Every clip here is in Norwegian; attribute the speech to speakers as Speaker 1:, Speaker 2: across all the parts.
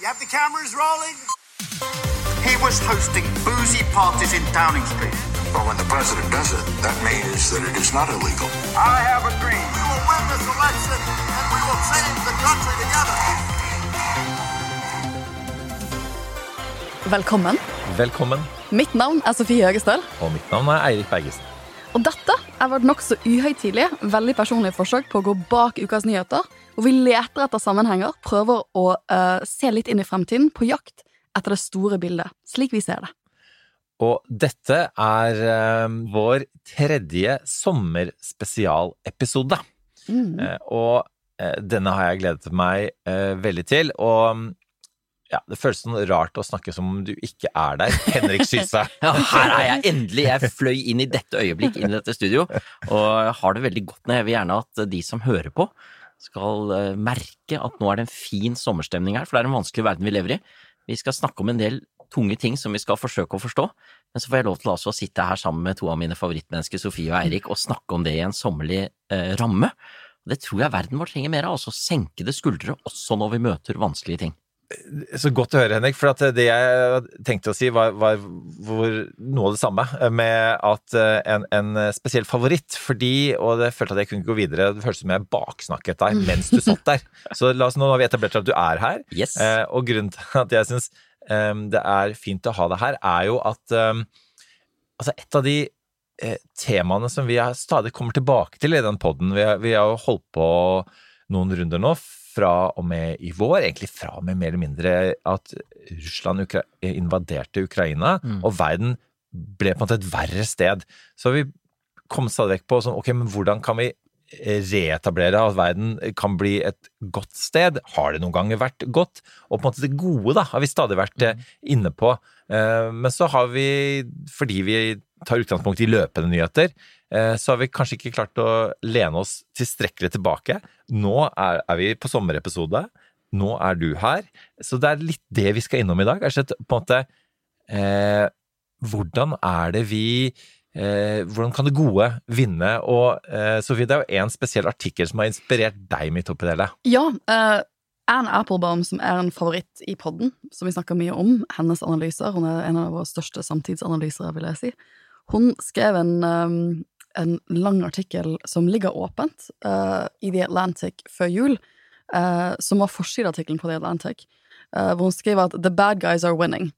Speaker 1: You have the cameras rolling? He was hosting boozy parties in Downing Street.
Speaker 2: Well, when the president does it, that means that it is not illegal.
Speaker 1: I have a dream. We will win this election and we will change the country together.
Speaker 3: Velkommen.
Speaker 4: Velkommen.
Speaker 3: Mitt navn er Sofie Høgestøl.
Speaker 4: Og mitt navn er Eirik Bergesen.
Speaker 3: Og dette er vårt nokså uhøytidelige, veldig personlige forsøk på å gå bak ukas nyheter, hvor vi leter etter sammenhenger, prøver å uh, se litt inn i fremtiden, på jakt etter det store bildet, slik vi ser det.
Speaker 4: Og dette er uh, vår tredje sommerspesialepisode. Eh, og eh, denne har jeg gledet meg veldig til. Og ja, det føles sånn rart å snakke som om du ikke er der. Henrik Syse.
Speaker 5: Ja, her er jeg endelig! Jeg fløy inn i dette øyeblikk, inn i dette studio, og har det veldig godt nå. Jeg vil gjerne at de som hører på, skal eh, merke at nå er det en fin sommerstemning her, for det er en vanskelig verden vi lever i. Vi skal snakke om en del tunge ting som vi skal forsøke å forstå, men så får jeg lov til altså å sitte her sammen med to av mine favorittmennesker, Sofie og Eirik, og snakke om det i en sommerlig eh, ramme. Det tror jeg verden vår trenger mer av, altså senkede skuldre også når vi møter vanskelige ting.
Speaker 4: Så godt å høre, Henrik. For at det jeg tenkte å si, var, var noe av det samme. Med at eh, en, en spesiell favoritt. Fordi, og jeg følte at jeg kunne gå videre, det føltes som jeg baksnakket deg mens du satt der. Så la oss, nå har vi etablert at du er her.
Speaker 5: Yes.
Speaker 4: Eh, og grunnen til at jeg syns eh, det er fint å ha deg her, er jo at altså et av de temaene som vi stadig kommer tilbake til i den poden vi, vi har jo holdt på noen runder nå, fra og med i vår, egentlig fra og med mer eller mindre at Russland ukra invaderte Ukraina, og verden ble på en måte et verre sted. Så vi kom stadig vekk på sånn, ok, men hvordan kan vi reetablere at verden kan bli et godt sted? Har det noen ganger vært godt? Og på en måte det gode da, har vi stadig vært mm. inne på. Eh, Men så har vi, fordi vi tar utgangspunkt i løpende nyheter, eh, så har vi kanskje ikke klart å lene oss tilstrekkelig tilbake. Nå er, er vi på sommerepisode. Nå er du her. Så det er litt det vi skal innom i dag. Slett på en måte eh, Hvordan er det vi eh, Hvordan kan det gode vinne? Og eh, Sofie, det er jo en spesiell artikkel som har inspirert deg midt oppi det hele.
Speaker 3: Ja, eh, Anne Applebaum, som er en favoritt i podden, som vi snakker mye om, hennes analyser, hun er en av våre største samtidsanalysere, vil jeg si, hun skrev en, um, en lang artikkel som ligger åpent uh, i The Atlantic før jul, uh, som var forsideartikkelen på The Atlantic, uh, hvor hun skriver at «The bad guys are winning».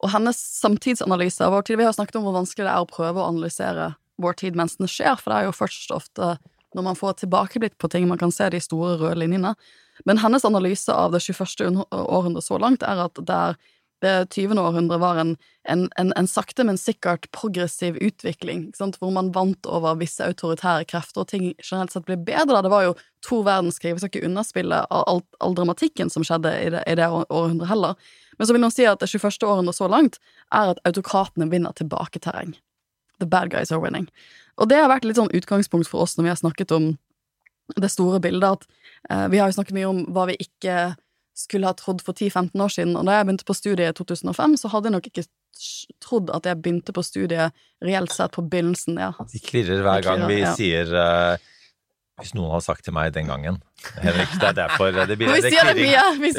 Speaker 3: Og hennes samtidsanalyse av vår tid Vi har snakket om hvor vanskelig det er å prøve å analysere vår tid mens den skjer, for det er jo først ofte når man får tilbakeblikk på ting, man kan se de store røde linjene. Men hennes analyse av det 21. århundret så langt er at der det 20. århundre var en, en, en, en sakte, men sikkert progressiv utvikling, hvor man vant over visse autoritære krefter, og ting generelt sett ble bedre. da. Det var jo to verdenskrig, vi skal ikke underspille all, all, dramatikken som skjedde i det, i det århundret heller. Men så vil noen si at det 21. århundre så langt er at autokratene vinner tilbaketerreng. The bad guys are winning. Og det har vært litt sånn utgangspunkt for oss når vi har snakket om det store bildet, at eh, vi har jo snakket mye om hva vi ikke skulle ha trodd for 10-15 år siden, og da jeg begynte på studiet i 2005, så hadde jeg nok ikke trodd at jeg begynte på studiet reelt sett på begynnelsen, ja.
Speaker 4: De klirrer hver gang vi
Speaker 3: ja.
Speaker 4: sier uh, Hvis noen hadde sagt til meg den gangen Henrik, det er derfor det blir
Speaker 3: Vi
Speaker 4: det er
Speaker 3: sier det
Speaker 4: klirring.
Speaker 3: mye, vi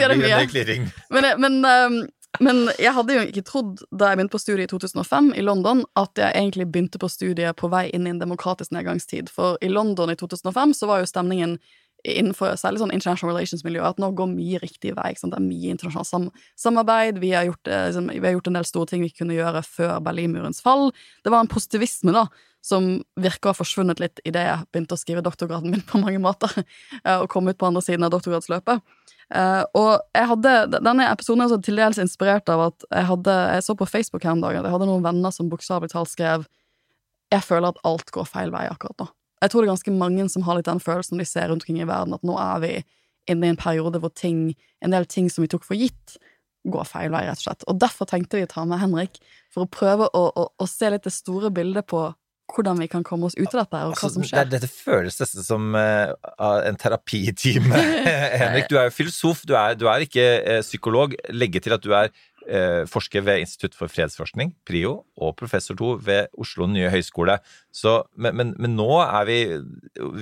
Speaker 3: det mye. Men, men, uh, men jeg hadde jo ikke trodd da jeg begynte på studiet i 2005 i London, at jeg egentlig begynte på studiet på vei inn i en demokratisk nedgangstid. For i London i 2005 så var jo stemningen innenfor særlig sånn international relations-miljø at nå går mye riktig vei. Det er mye internasjonalt sam samarbeid. Vi har, gjort, eh, liksom, vi har gjort en del store ting vi kunne gjøre før Berlinmurens fall. Det var en positivisme da, som virker å ha forsvunnet litt idet jeg begynte å skrive doktorgraden min på mange måter, eh, og kom ut på andre siden av doktorgradsløpet. Eh, og jeg hadde, denne episoden er så til dels inspirert av at jeg hadde, jeg så på Facebook her en dag at jeg hadde noen venner som bokstavelig talt skrev jeg føler at alt går feil vei akkurat nå. Jeg tror det er ganske mange som har litt den følelsen de ser rundt omkring i verden, at nå er vi inne i en periode hvor ting, en del ting som vi tok for gitt, går feil vei, rett og slett. Og derfor tenkte vi å ta med Henrik, for å prøve å, å, å se litt det store bildet på hvordan vi kan komme oss ut av dette, og hva
Speaker 4: Altså,
Speaker 3: som
Speaker 4: det
Speaker 3: skjer.
Speaker 4: er- dette føles nesten som uh, en terapitime. Henrik, du er jo filosof, du er, du er ikke uh, psykolog. Legge til at du er forsker ved Institutt for fredsforskning, PRIO, og professor to ved Oslo nye høgskole. Så, men, men, men nå er vi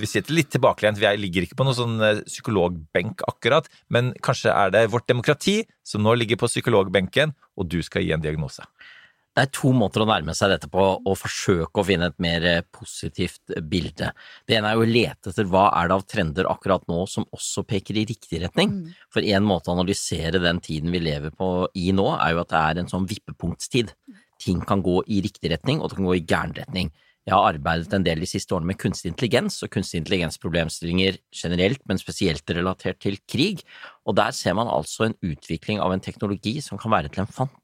Speaker 4: Vi sitter litt tilbakelent. Vi er, ligger ikke på noen sånn eh, psykologbenk akkurat, men kanskje er det vårt demokrati som nå ligger på psykologbenken, og du skal gi en diagnose.
Speaker 5: Det er to måter å nærme seg dette på, og forsøke å finne et mer eh, positivt bilde. Det ene er jo å lete etter hva er det av trender akkurat nå som også peker i riktig retning. For en måte å analysere den tiden vi lever på i nå, er jo at det er en sånn vippepunktstid. Ting kan gå i riktig retning, og det kan gå i gæren retning. Jeg har arbeidet en del de siste årene med kunstig intelligens og kunstig intelligensproblemstillinger generelt, men spesielt relatert til krig, og der ser man altså en utvikling av en teknologi som kan være til en fantastisk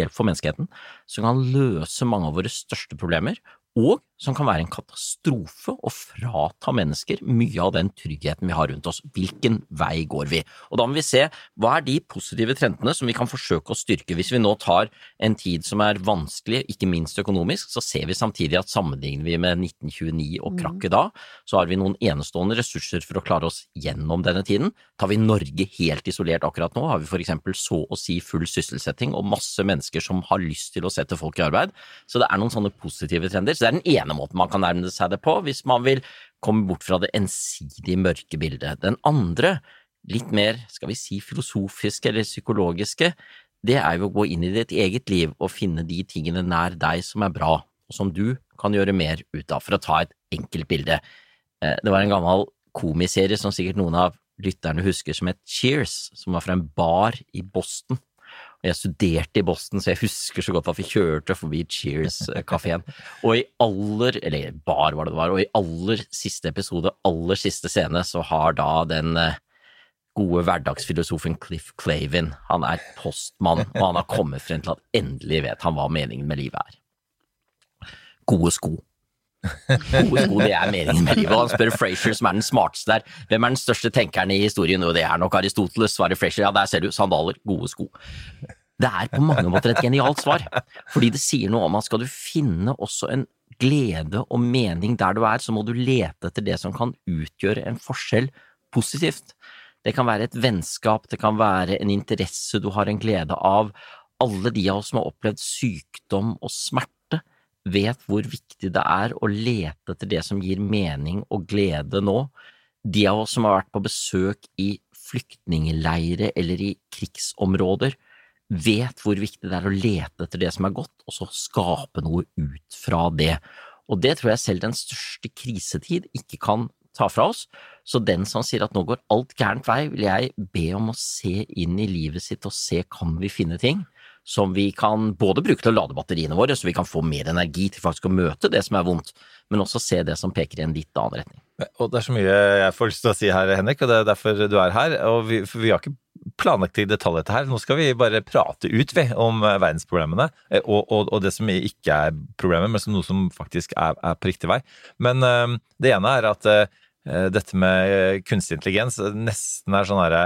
Speaker 5: hjelp for menneskeheten, som kan løse mange av våre største problemer, og som kan være en katastrofe og frata mennesker mye av den tryggheten vi har rundt oss. Hvilken vei går vi? Og da må vi se hva er de positive trendene som vi kan forsøke å styrke. Hvis vi nå tar en tid som er vanskelig, ikke minst økonomisk, så ser vi samtidig at sammenligner vi med 1929 og krakket da, så har vi noen enestående ressurser for å klare oss gjennom denne tiden. Tar vi Norge helt isolert akkurat nå, har vi for eksempel så å si full sysselsetting og masse mennesker som har lyst til å sette folk i arbeid. Så det er noen sånne positive trender. Så det er den ene måten man kan nærme seg det på, hvis man vil komme bort fra det ensidige mørke bildet. Den andre, litt mer, skal vi si, filosofiske eller psykologiske, det er jo å gå inn i ditt eget liv og finne de tingene nær deg som er bra, og som du kan gjøre mer ut av, for å ta et enkelt bilde. Eh, Det var en gammel komiserie som sikkert noen av lytterne husker som het Cheers, som var fra en bar i Boston. Jeg studerte i Boston, så jeg husker så godt at vi kjørte forbi Cheers-kafeen. Og i aller, eller bar var det det var, og i aller siste episode, aller siste scene, så har da den eh, gode hverdagsfilosofen Cliff Clavin, han er postmann, og han har kommet frem til at endelig vet han hva meningen med livet er. Gode sko. Gode det er meningen med livet. Og han spør Frazier, som er den smarteste der, hvem er den største tenkeren i historien? Og det er nok Aristoteles, svarer Frazier. Ja, der ser du, sandaler, gode sko. Det er på mange måter et genialt svar, fordi det sier noe om at skal du finne også en glede og mening der du er, så må du lete etter det som kan utgjøre en forskjell positivt. Det kan være et vennskap, det kan være en interesse du har en glede av. Alle de av oss som har opplevd sykdom og smerte, vet hvor viktig det er å lete etter det som gir mening og glede nå. De av oss som har vært på besøk i flyktningleirer eller i krigsområder, vet hvor viktig det er å lete etter det som er godt, og så skape noe ut fra det. Og det tror jeg selv den største krisetid ikke kan ta fra oss. Så den som sier at nå går alt gærent vei, vil jeg be om å se inn i livet sitt og se kan vi finne ting som vi kan både bruke til å lade batteriene våre, så vi kan få mer energi til faktisk å møte det som er vondt, men også se det som peker i en litt annen retning.
Speaker 4: Og det er så mye jeg får lyst til å si her, Henrik, og det er derfor du er her. Og vi, vi har ikke planlagt i detalj dette her. Nå skal vi bare prate ut, vi, om eh, verdensproblemene. eh, Og, og, og det som ikke er problemet, men som noe som faktisk er, er på riktig vei. Men øh, det ene er at øh, dette med kunstig intelligens nesten er sånn herre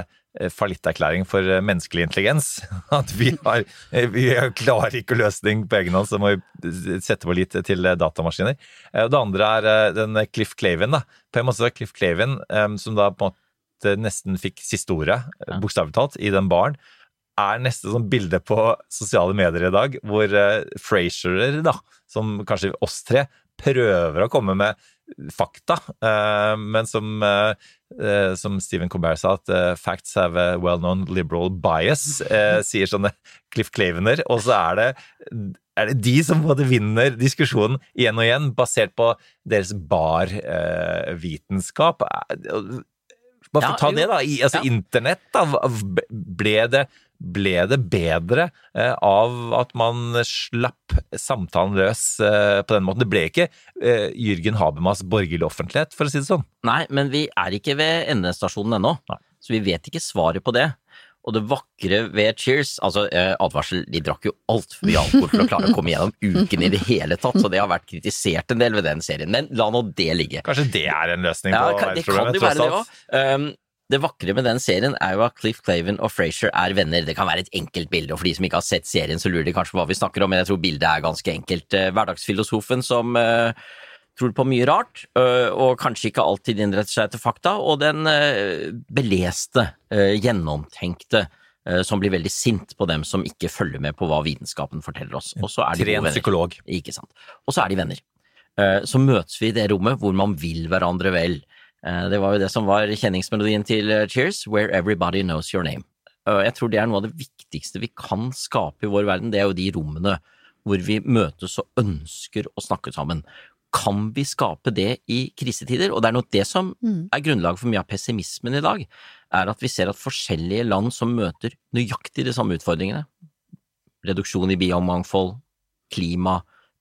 Speaker 4: fallitterklæring for eh, menneskelig intelligens. At vi, har, eh, vi klarer ikke løsning på egen hånd, så må vi sette vår lit til eh, datamaskiner. Eh, Det andre er eh, den Cliff Clavin. da. På en måte var Cliff Clavin, eh, som da på en måte nesten fikk siste ordet, eh, bokstavelig talt, i den baren, er nesten sånn bilde på sosiale medier i dag, hvor Frasierer, da, som kanskje oss tre, prøver å komme med fakta, eh, men som, eh, eh, som Stephen Colbert sa, at facts have a well-known liberal bias, sier sånne Cliff Clavener, og så er det, er det de som både vinner diskusjonen igjen og igjen, basert på deres barvitenskap. Eh, bare for å ta det, da. I, altså,
Speaker 5: Ja.
Speaker 4: Internett, da. Ble det, ble det bedre eh, av at man slapp samtalen løs eh, på den måten? Det ble ikke eh, Jürgen Habermas borgerlig offentlighet, for å si det sånn.
Speaker 5: Nei, men vi er ikke ved endestasjonen ennå, så vi vet ikke svaret på det. Og det vakre ved Cheers, altså eh, advarsel, de drakk jo altfor mye alkohol for å klare å komme gjennom uken i det hele tatt, så det har vært kritisert en del ved den serien, men la nå det ligge.
Speaker 4: Kanskje det er en løsning
Speaker 5: Ja,
Speaker 4: på
Speaker 5: kan- det kan jo være det òg. Um, det vakre med den serien er jo at Cliff Claven og Frazier er venner. Det kan være et enkelt bilde, og for de som ikke har sett serien, så lurer de kanskje på hva vi snakker om, men jeg tror bildet er ganske enkelt. Eh, Hverdagsfilosofen som eh, tror på mye rart, øh, og kanskje ikke alltid innretter seg etter fakta, og den beleste, gjennomtenkte, som blir veldig sint på dem som ikke følger med på hva vitenskapen forteller oss. Og så er de venner.
Speaker 4: psykolog.
Speaker 5: Ikke sant. Og så er de venner. Eh, Så møtes vi i det rommet hvor man vil hverandre vel. Eh, Det var jo det som var kjenningsmelodien til eh, Cheers, Where Everybody Knows Your Name. Jeg tror det er noe av det viktigste vi kan skape i vår verden, det er jo de rommene hvor vi møtes og ønsker å snakke sammen. Kan vi skape det i krisetider? Og det er nok det som er grunnlaget for mye av pessimismen i dag, er at vi ser at forskjellige land som møter nøyaktig de samme utfordringene, reduksjon i biomangfold, klima,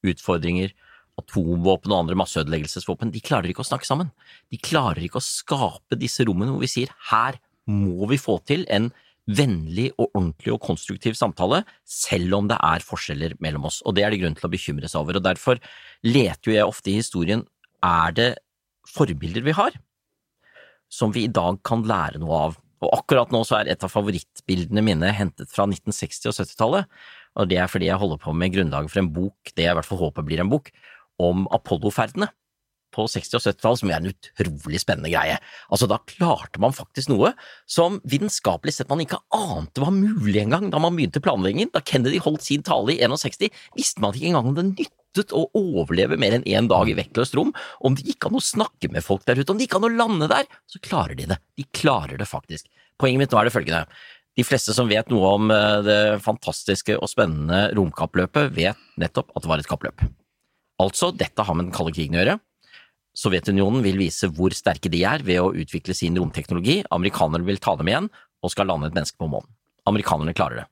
Speaker 5: utfordringer, atomvåpen og andre masseødeleggelsesvåpen, de klarer ikke å snakke sammen. De klarer ikke å skape disse rommene hvor vi sier her må vi få til en vennlig og ordentlig og konstruktiv samtale, selv om det er forskjeller mellom oss, og det er det grunn til å bekymre seg over. og Derfor leter jo jeg ofte i historien er det forbilder vi har som vi i dag kan lære noe av. Og akkurat nå så er et av favorittbildene mine hentet fra 1960- og 70-tallet, og det er fordi jeg holder på med grunnlaget for en bok, det jeg i hvert fall håper blir en bok, om Apollo-ferdene på 60- og 70-tallet, som er en utrolig spennende greie. Altså, da klarte man faktisk noe som vitenskapelig sett man ikke ante var mulig engang da man begynte planleggingen. Da Kennedy holdt sin tale i 61, visste man ikke engang om det nyttet å overleve mer enn én dag i vektløst rom, om det gikk an å snakke med folk der ute, om det gikk an å lande der, så klarer de det. De klarer det faktisk. Poenget mitt nå er det følgende. De fleste som vet noe om eh, det fantastiske og spennende romkappløpet, vet nettopp at det var et kappløp. Altså, dette har med den kalde krigen å gjøre. Sovjetunionen vil vise hvor sterke de er ved å utvikle sin romteknologi, amerikanerne vil ta dem igjen og skal lande et menneske på månen. Amerikanerne klarer det.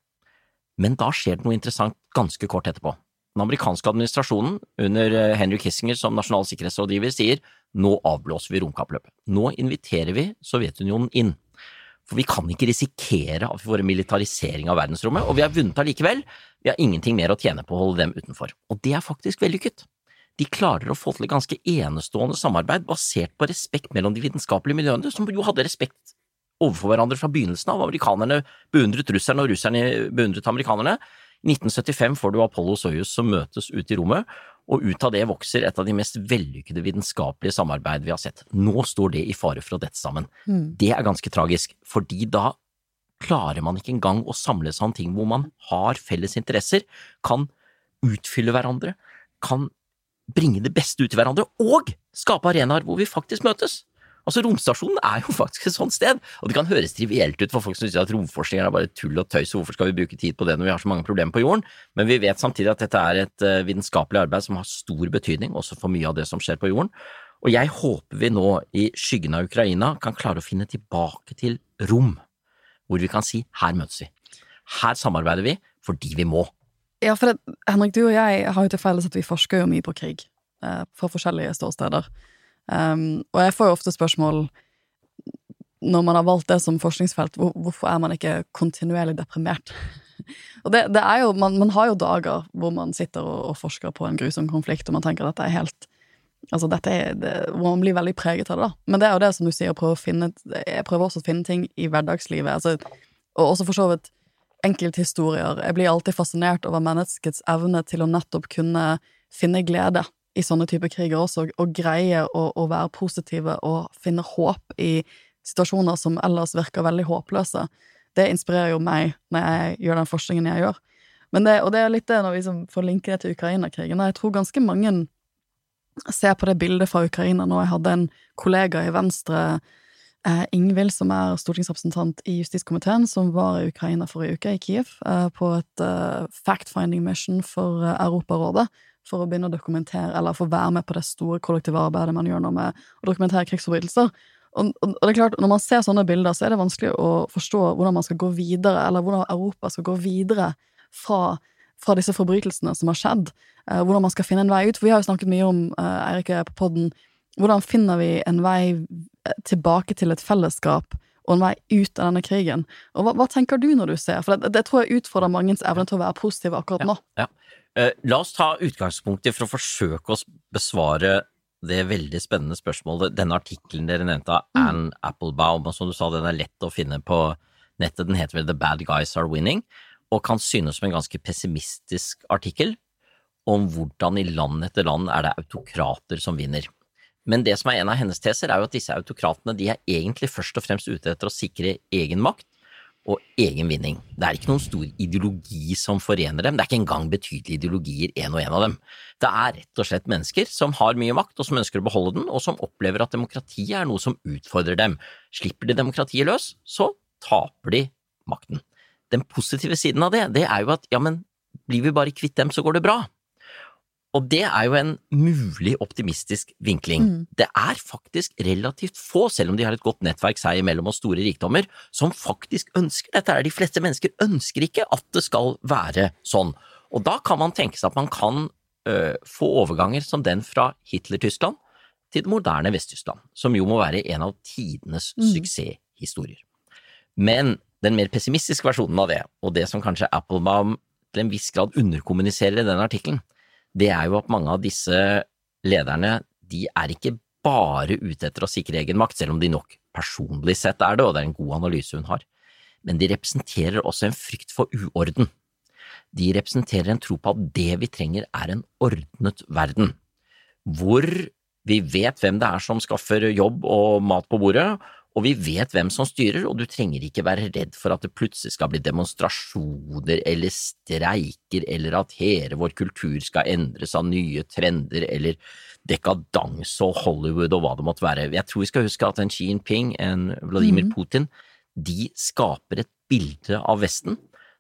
Speaker 5: Men da skjer det noe interessant ganske kort etterpå. Den amerikanske administrasjonen, under eh, Henry Kissinger som nasjonal sikkerhetsrådgiver, sier nå avblåser vi romkappløpet. Nå inviterer vi Sovjetunionen inn. For vi kan ikke risikere at vi får en militarisering av verdensrommet, og vi har vunnet allikevel. Vi har ingenting mer å tjene på å holde dem utenfor. Og det er faktisk vellykket. De klarer å få til et ganske enestående samarbeid basert på respekt mellom de vitenskapelige miljøene, som jo hadde respekt overfor hverandre fra begynnelsen av. Amerikanerne beundret russerne, og russerne beundret amerikanerne. I 1975 får du Apollo og Soyuz som møtes ute i rommet, og ut av det vokser et av de mest vellykkede vitenskapelige samarbeid vi har sett. Nå står det i fare for å dette sammen. Det er ganske tragisk, fordi da klarer man ikke engang å samle seg om ting hvor man har felles interesser, kan utfylle hverandre, kan bringe det beste ut i hverandre, og skape arenaer hvor vi faktisk møtes. Altså, Romstasjonen er jo faktisk et sånt sted, og det kan høres trivielt ut for folk som synes at romforskning er bare tull og tøys, og hvorfor skal vi bruke tid på det når vi har så mange problemer på jorden, men vi vet samtidig at dette er et uh, vitenskapelig arbeid som har stor betydning også for mye av det som skjer på jorden. Og jeg håper vi nå, i skyggen av Ukraina, kan klare å finne tilbake til rom, hvor vi kan si her møtes vi. Her samarbeider vi fordi vi må.
Speaker 3: Ja, for det, Henrik, du og jeg har jo til felles at vi forsker jo mye på krig, eh, fra forskjellige ståsteder. Um, og jeg får jo ofte spørsmål når man har valgt det som forskningsfelt, hvor, hvorfor er man ikke kontinuerlig deprimert? og det, det er jo, man, man, har jo dager hvor man sitter og, og, forsker på en grusom konflikt, og man tenker at dette er helt Altså, dette er det, hvor man blir veldig preget av det, da. Men det er jo det som du sier, å prøve å finne Jeg prøver også å finne ting i hverdagslivet, altså, og også for så vidt enkelthistorier. Jeg blir alltid fascinert over menneskets evne til å nettopp kunne finne glede i sånne typer kriger også, og greie å, å, være positive og finne håp i situasjoner som ellers virker veldig håpløse. Det inspirerer jo meg når jeg gjør den forskningen jeg gjør. Det, og det er litt det når vi liksom får linke det til Ukraina-krigen. Jeg tror ganske mange ser på det bildet fra Ukraina nå. Jeg hadde en kollega i Venstre, eh, Ingvild, som er stortingsrepresentant i justiskomiteen, som var i Ukraina forrige uke, i Kiev, eh, på et eh, fact-finding mission for eh, Europarådet for å begynne å dokumentere, eller for å være med på det store kollektive arbeidet man gjør nå med å dokumentere krigsforbrytelser. Og, og, det er klart, Når man ser sånne bilder, så er det vanskelig å forstå hvordan man skal gå videre, eller hvordan Europa skal gå videre fra, fra disse forbrytelsene som har skjedd. Eh, hvordan man skal finne en vei ut. For vi har jo snakket mye om, eh, Eirik og jeg på podden, hvordan finner vi en vei tilbake til et fellesskap og en vei ut av denne krigen. Og Hva, hva tenker du når du ser? For det, det tror jeg utfordrer mangens evne til å være positive akkurat nå.
Speaker 5: Ja, ja. Eh, la oss ta utgangspunktet for å forsøke å besvare det veldig spennende spørsmålet. Denne artikkelen dere nevnte av Anne Applebaum, og som du sa, den er lett å finne på nettet. Den heter vel The Bad Guys Are Winning, og kan synes som en ganske pessimistisk artikkel om hvordan i land etter land er det autokrater som vinner. Men det som er en av hennes teser, er jo at disse autokratene de er egentlig først og fremst ute etter å sikre egen makt og egen vinning. Det er ikke noen stor ideologi som forener dem, det er ikke engang betydelige ideologier, en og en av dem. Det er rett og slett mennesker som har mye makt, og som ønsker å beholde den, og som opplever at demokratiet er noe som utfordrer dem. Slipper de demokratiet løs, så taper de makten. Den positive siden av det, det er jo at ja, men blir vi bare kvitt dem, så går det bra. Og det er jo en mulig optimistisk vinkling. Mm. Det er faktisk relativt få, selv om de har et godt nettverk seg imellom og store rikdommer, som faktisk ønsker dette. De fleste mennesker ønsker ikke at det skal være sånn. Og da kan man tenke seg at man kan ø, få overganger som den fra Hitler-Tyskland til det moderne Vest-Tyskland, som jo må være en av tidenes mm. suksesshistorier. Men den mer pessimistiske versjonen av det, og det som kanskje Applebaum til en viss grad underkommuniserer i den artikkelen, det er jo at mange av disse lederne, de er ikke bare ute etter å sikre egen makt, selv om de nok personlig sett er det, og det er en god analyse hun har, men de representerer også en frykt for uorden. De representerer en tro på at det vi trenger er en ordnet verden, hvor vi vet hvem det er som skaffer jobb og mat på bordet, og vi vet hvem som styrer, og du trenger ikke være redd for at det plutselig skal bli demonstrasjoner eller streiker, eller at hele vår kultur skal endres av nye trender eller dekadanse og Hollywood og hva det måtte være. Jeg tror vi skal huske at en Xi Jinping, en Vladimir mm. Putin, de skaper et bilde av Vesten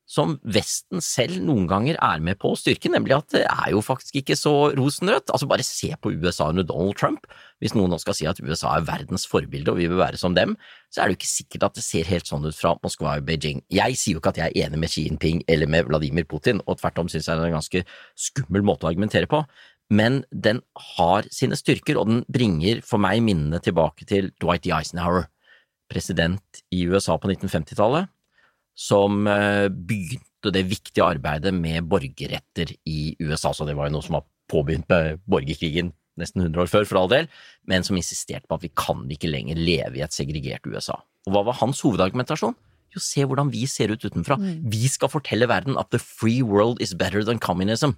Speaker 5: som Vesten selv noen ganger er med på å styrke, nemlig at det er jo faktisk ikke så rosenrødt. Altså bare se på USA under Donald Trump. Hvis noen nå skal si at USA er verdens forbilde og vi vil være som dem, så er det jo ikke sikkert at det ser helt sånn ut fra Moskva og Beijing. Jeg sier jo ikke at jeg er enig med Xi Jinping eller med Vladimir Putin, og tvert om synes jeg det er en ganske skummel måte å argumentere på. Men den har sine styrker, og den bringer for meg minnene tilbake til Dwight D. Eisenhower, president i USA på 1950-tallet som eh, begynte det viktige arbeidet med borgerretter i USA. Så det var jo noe som var påbegynt med borgerkrigen nesten 100 år før, for all del, men som insisterte på at vi kan ikke lenger leve i et segregert USA. Og hva var hans hovedargumentasjon? Jo, se hvordan vi ser ut utenfra. Mm. Vi skal fortelle verden at the free world is better than communism.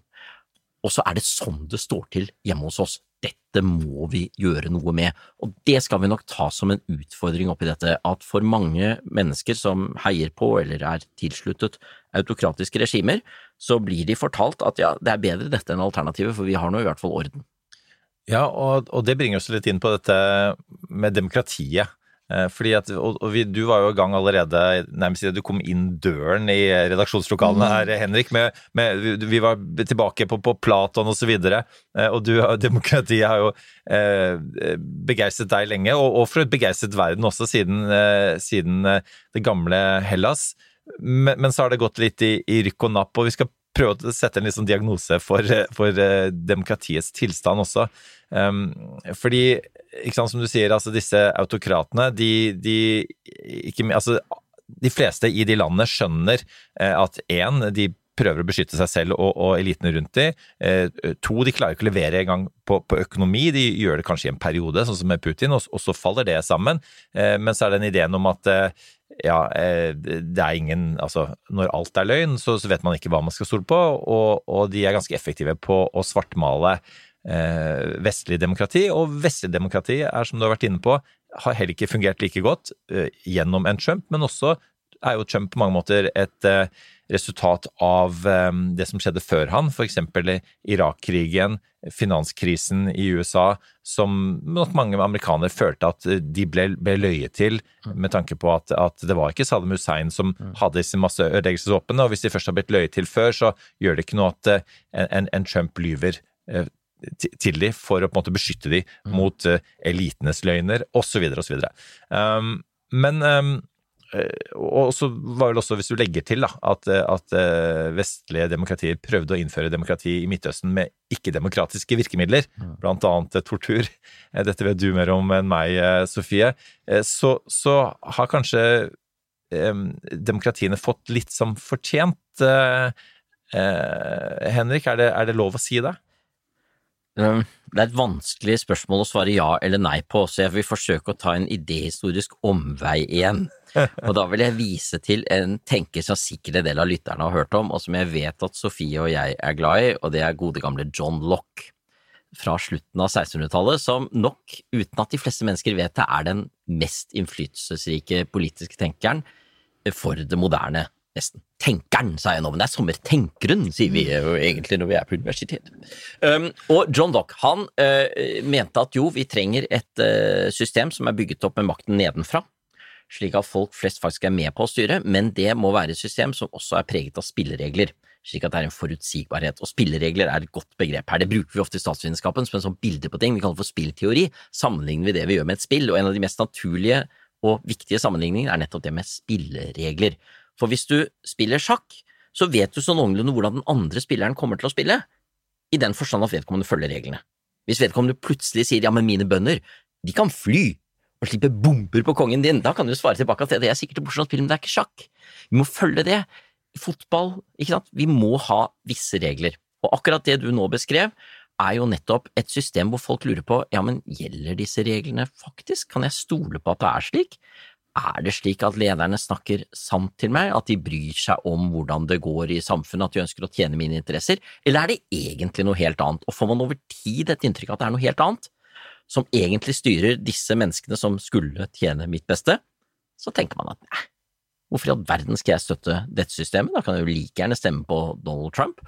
Speaker 5: Og så er det sånn det står til hjemme hos oss dette må vi gjøre noe med. Og det skal vi nok ta som en utfordring oppi dette, at for mange mennesker som heier på eller er tilsluttet autokratiske regimer, så blir de fortalt at ja, det er bedre dette enn alternativet, for vi har nå i hvert fall orden.
Speaker 4: Ja, og, og det bringer oss litt inn på dette med demokratiet. Eh, fordi at, og, og vi, Du var jo i gang allerede nærmest idet du kom inn døren i redaksjonslokalene her, Henrik. Med, med, vi var tilbake på, på Platon osv. Og, så eh, og du, demokratiet har jo eh, begeistret deg lenge, og, og for et begeistret verden også, siden, eh, siden eh, det gamle Hellas. Men, men, så har det gått litt i, i rykk og napp, og vi skal prøve å sette en liksom diagnose for, for demokratiets tilstand også. Um, fordi ikke sant, som du sier, altså disse autokratene, de, de, ikke, altså, de fleste i de landene skjønner eh, at én, de prøver å beskytte seg selv og, og elitene rundt dem. Eh, to, de klarer ikke å levere engang på, på økonomi, de gjør det kanskje i en periode, sånn som med Putin, og, og så faller det sammen. Eh, men så er den ideen om at eh, ja, eh, det er ingen Altså, når alt er løgn, så, så, vet man ikke hva man skal stole på, og, og de er ganske effektive på å svartmale eh, vestlig demokrati. Og vestlig demokrati er, som du har vært inne på, har heller ikke fungert like godt eh, gjennom en Trump, men også er jo Trump på mange måter et eh, resultat av eh, det som skjedde før han, f.eks. Irak-krigen, finanskrisen i USA, som nok mange amerikanere følte at de ble, ble løyet til, med tanke på at, at, det var ikke Saddam Hussein som hadde disse masseødeleggelsesvåpnene, og hvis de først har blitt løyet til før, så gjør det ikke noe at eh, en, en Trump lyver eh, til de for å på en måte beskytte dem mm. mot elitenes løgner, osv., osv. Um, men um, og så var vel også, hvis du legger til da, at, at vestlige demokratier prøvde å innføre demokrati i Midtøsten med ikke-demokratiske virkemidler, mm. blant annet tortur, dette vet du mer om enn meg, Sofie, så, så har kanskje eh, demokratiene fått litt som fortjent. Eh, Henrik, er det, er det lov å si det?
Speaker 5: Det er et vanskelig spørsmål å svare ja eller nei på, så jeg vil forsøke å ta en idéhistorisk omvei igjen. Og da vil jeg vise til en tenker som sikkert en del av lytterne har hørt om, og som jeg vet at Sofie og jeg er glad i, og det er gode gamle John Lock fra slutten av 1600-tallet, som nok, uten at de fleste mennesker vet det, er den mest innflytelsesrike politiske tenkeren for det moderne Nesten. Tenkeren, sa jeg nå, men det er sommertenkeren, sier vi jo egentlig når vi er på universitet. Um, og John Dock han uh, mente at jo, vi trenger et uh, system som er bygget opp med makten nedenfra, slik at folk flest faktisk er med på å styre, men det må være et system som også er preget av spilleregler, slik at det er en forutsigbarhet. Og spilleregler er et godt begrep her, det bruker vi ofte i statsvitenskapen som en sånn bilde på ting, vi kaller det for spillteori. Sammenligner vi det vi gjør med et spill, og en av de mest naturlige og viktige sammenligninger er nettopp det med spilleregler. For hvis du spiller sjakk, så vet du sånn noenlunde hvordan den andre spilleren kommer til å spille, i den forstand at vedkommende følger reglene. Hvis vedkommende plutselig sier ja, men mine bønder, de kan fly og slippe bomber på kongen din, da kan du svare tilbake at det er sikkert et morsomt spill, men det er ikke sjakk. Vi må følge det. I fotball, ikke sant, vi må ha visse regler. Og akkurat det du nå beskrev, er jo nettopp et system hvor folk lurer på ja, men gjelder disse reglene faktisk, kan jeg stole på at det er slik? Er det slik at lederne snakker sant til meg, at de bryr seg om hvordan det går i samfunnet, at de ønsker å tjene mine interesser, eller er det egentlig noe helt annet? Og får man over tid et inntrykk av at det er noe helt annet, som egentlig styrer disse menneskene som skulle tjene mitt beste, så tenker man at nei, hvorfor i all verden skal jeg støtte dette systemet, da kan jeg jo like gjerne stemme på Donald Trump.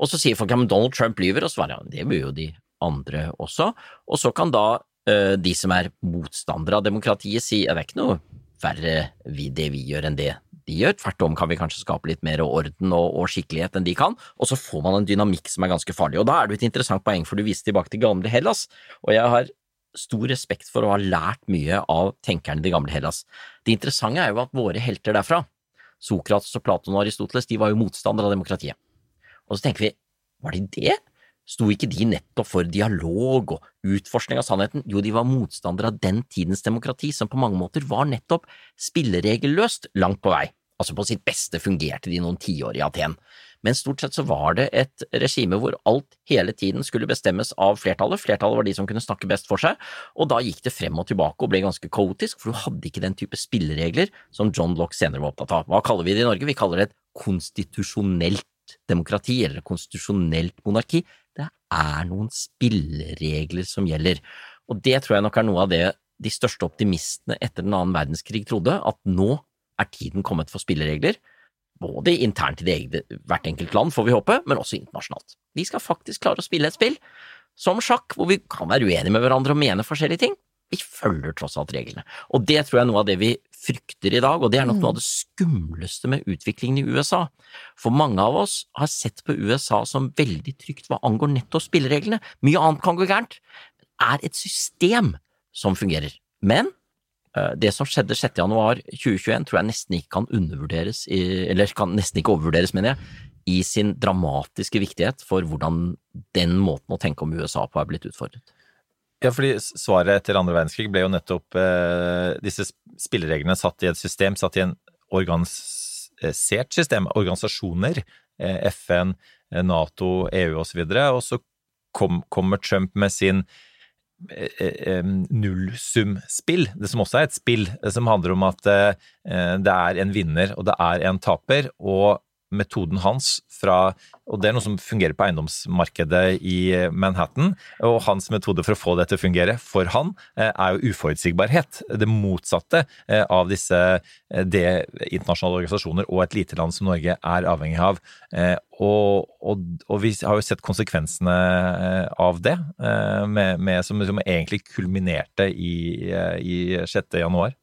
Speaker 5: Og så sier folk ja, men Donald Trump lyver, og svarer ja, det gjør jo de andre også, og så kan da de som er motstandere av demokratiet si at det er ikke noe verre det vi gjør enn det de gjør. Tvert om kan vi kanskje skape litt mer orden og, og, skikkelighet enn de kan, og så får man en dynamikk som er ganske farlig. Og da er det et interessant poeng, for du viser tilbake til gamle Hellas, og jeg har stor respekt for å ha lært mye av tenkerne i det gamle Hellas. Det interessante er jo at våre helter derfra, Sokrates og Platon og Aristoteles, de var jo motstandere av demokratiet. Og så tenker vi, var de det? Sto ikke de nettopp for dialog og utforskning av sannheten? Jo, de var motstandere av den tidens demokrati, som på mange måter var nettopp spilleregelløst langt på vei. Altså på sitt beste fungerte de noen tiår i Aten, men stort sett så var det et regime hvor alt hele tiden skulle bestemmes av flertallet, flertallet var de som kunne snakke best for seg, og da gikk det frem og tilbake og ble ganske kaotisk, for du hadde ikke den type spilleregler som John Locke senere var opptatt av. Hva kaller vi det i Norge? Vi kaller det et konstitusjonelt demokrati, eller konstitusjonelt monarki er noen spilleregler som gjelder. Og det tror jeg nok er noe av det de største optimistene etter den annen verdenskrig trodde, at nå er tiden kommet for spilleregler. Både internt i det eget, hvert enkelt land, får vi håpe, men også internasjonalt. Vi skal faktisk klare å spille et spill, som sjakk, hvor vi kan være uenige med hverandre og mene forskjellige ting. Vi følger tross alt reglene. Og det tror jeg er noe av det vi frykter i dag, og det er nok noe av det skumleste med utviklingen i USA. For mange av oss har sett på USA som veldig trygt hva angår nettopp spillereglene. Mye annet kan gå gærent. Det er et system som fungerer. Men eh, det som skjedde 6. januar 2021 tror jeg nesten ikke kan undervurderes, eller kan nesten ikke overvurderes, mener jeg, i sin dramatiske viktighet for hvordan den måten å tenke om USA på er blitt utfordret.
Speaker 4: Ja, fordi svaret etter andre verdenskrig ble jo nettopp eh, disse spillereglene satt i et system, satt i en organisert system, organisasjoner, eh, FN, eh, Nato, EU osv., og, og så kom, kommer Trump med sin eh, eh nullsumspill, det som også er et spill, det som handler om at eh, det er en vinner og det er en taper, og metoden hans fra Og det er noe som fungerer på eiendomsmarkedet i Manhattan. Og hans metode for å få det til å fungere for han, eh, er jo uforutsigbarhet. Det motsatte eh, av disse eh, det internasjonale organisasjoner og et lite land som Norge er avhengig av. Og, og, og vi har jo sett konsekvensene av det, med, med, som, som, egentlig kulminerte i, i 6. januar.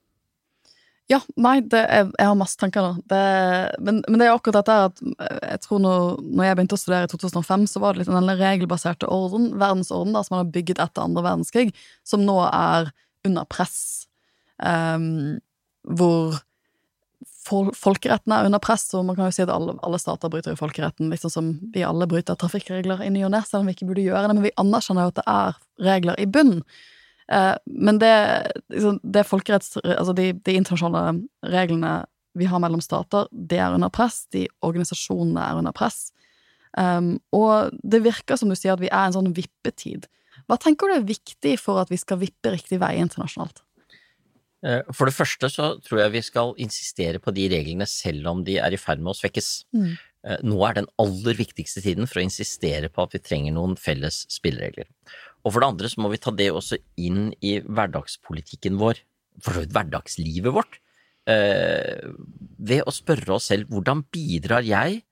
Speaker 3: Ja, nei, det, jeg, har masse tanker nå. Det, men, men, det er akkurat dette at eh, jeg tror når, når, jeg begynte å studere i 2005, så var det litt den regelbaserte orden, verdensorden da, som man har bygget etter andre verdenskrig, som nå er under press. Um, hvor fol folkeretten er under press, og man kan jo si at alle, alle stater bryter jo folkeretten, liksom som vi alle bryter trafikkregler i ny og ne, selv om vi ikke burde gjøre det. Men vi anerkjenner jo at det er regler i bunn. Eh, men det, liksom, det folkeretts... Altså de, de, internasjonale reglene vi har mellom stater, det er under press. De organisasjonene er under press. Um, og det virker som du sier at vi er en sånn vippetid. Hva tenker du er viktig for at vi skal vippe riktig vei internasjonalt?
Speaker 5: Eh, for det første så tror jeg vi skal insistere på de reglene selv om de er i ferd med å svekkes.
Speaker 3: Mm.
Speaker 5: Eh, Nå er den aller viktigste tiden for å insistere på at vi trenger noen felles spilleregler. Og for det andre så må vi ta det også inn i hverdagspolitikken vår, for så vidt hverdagslivet vårt, eh, ved å spørre oss selv hvordan bidrar jeg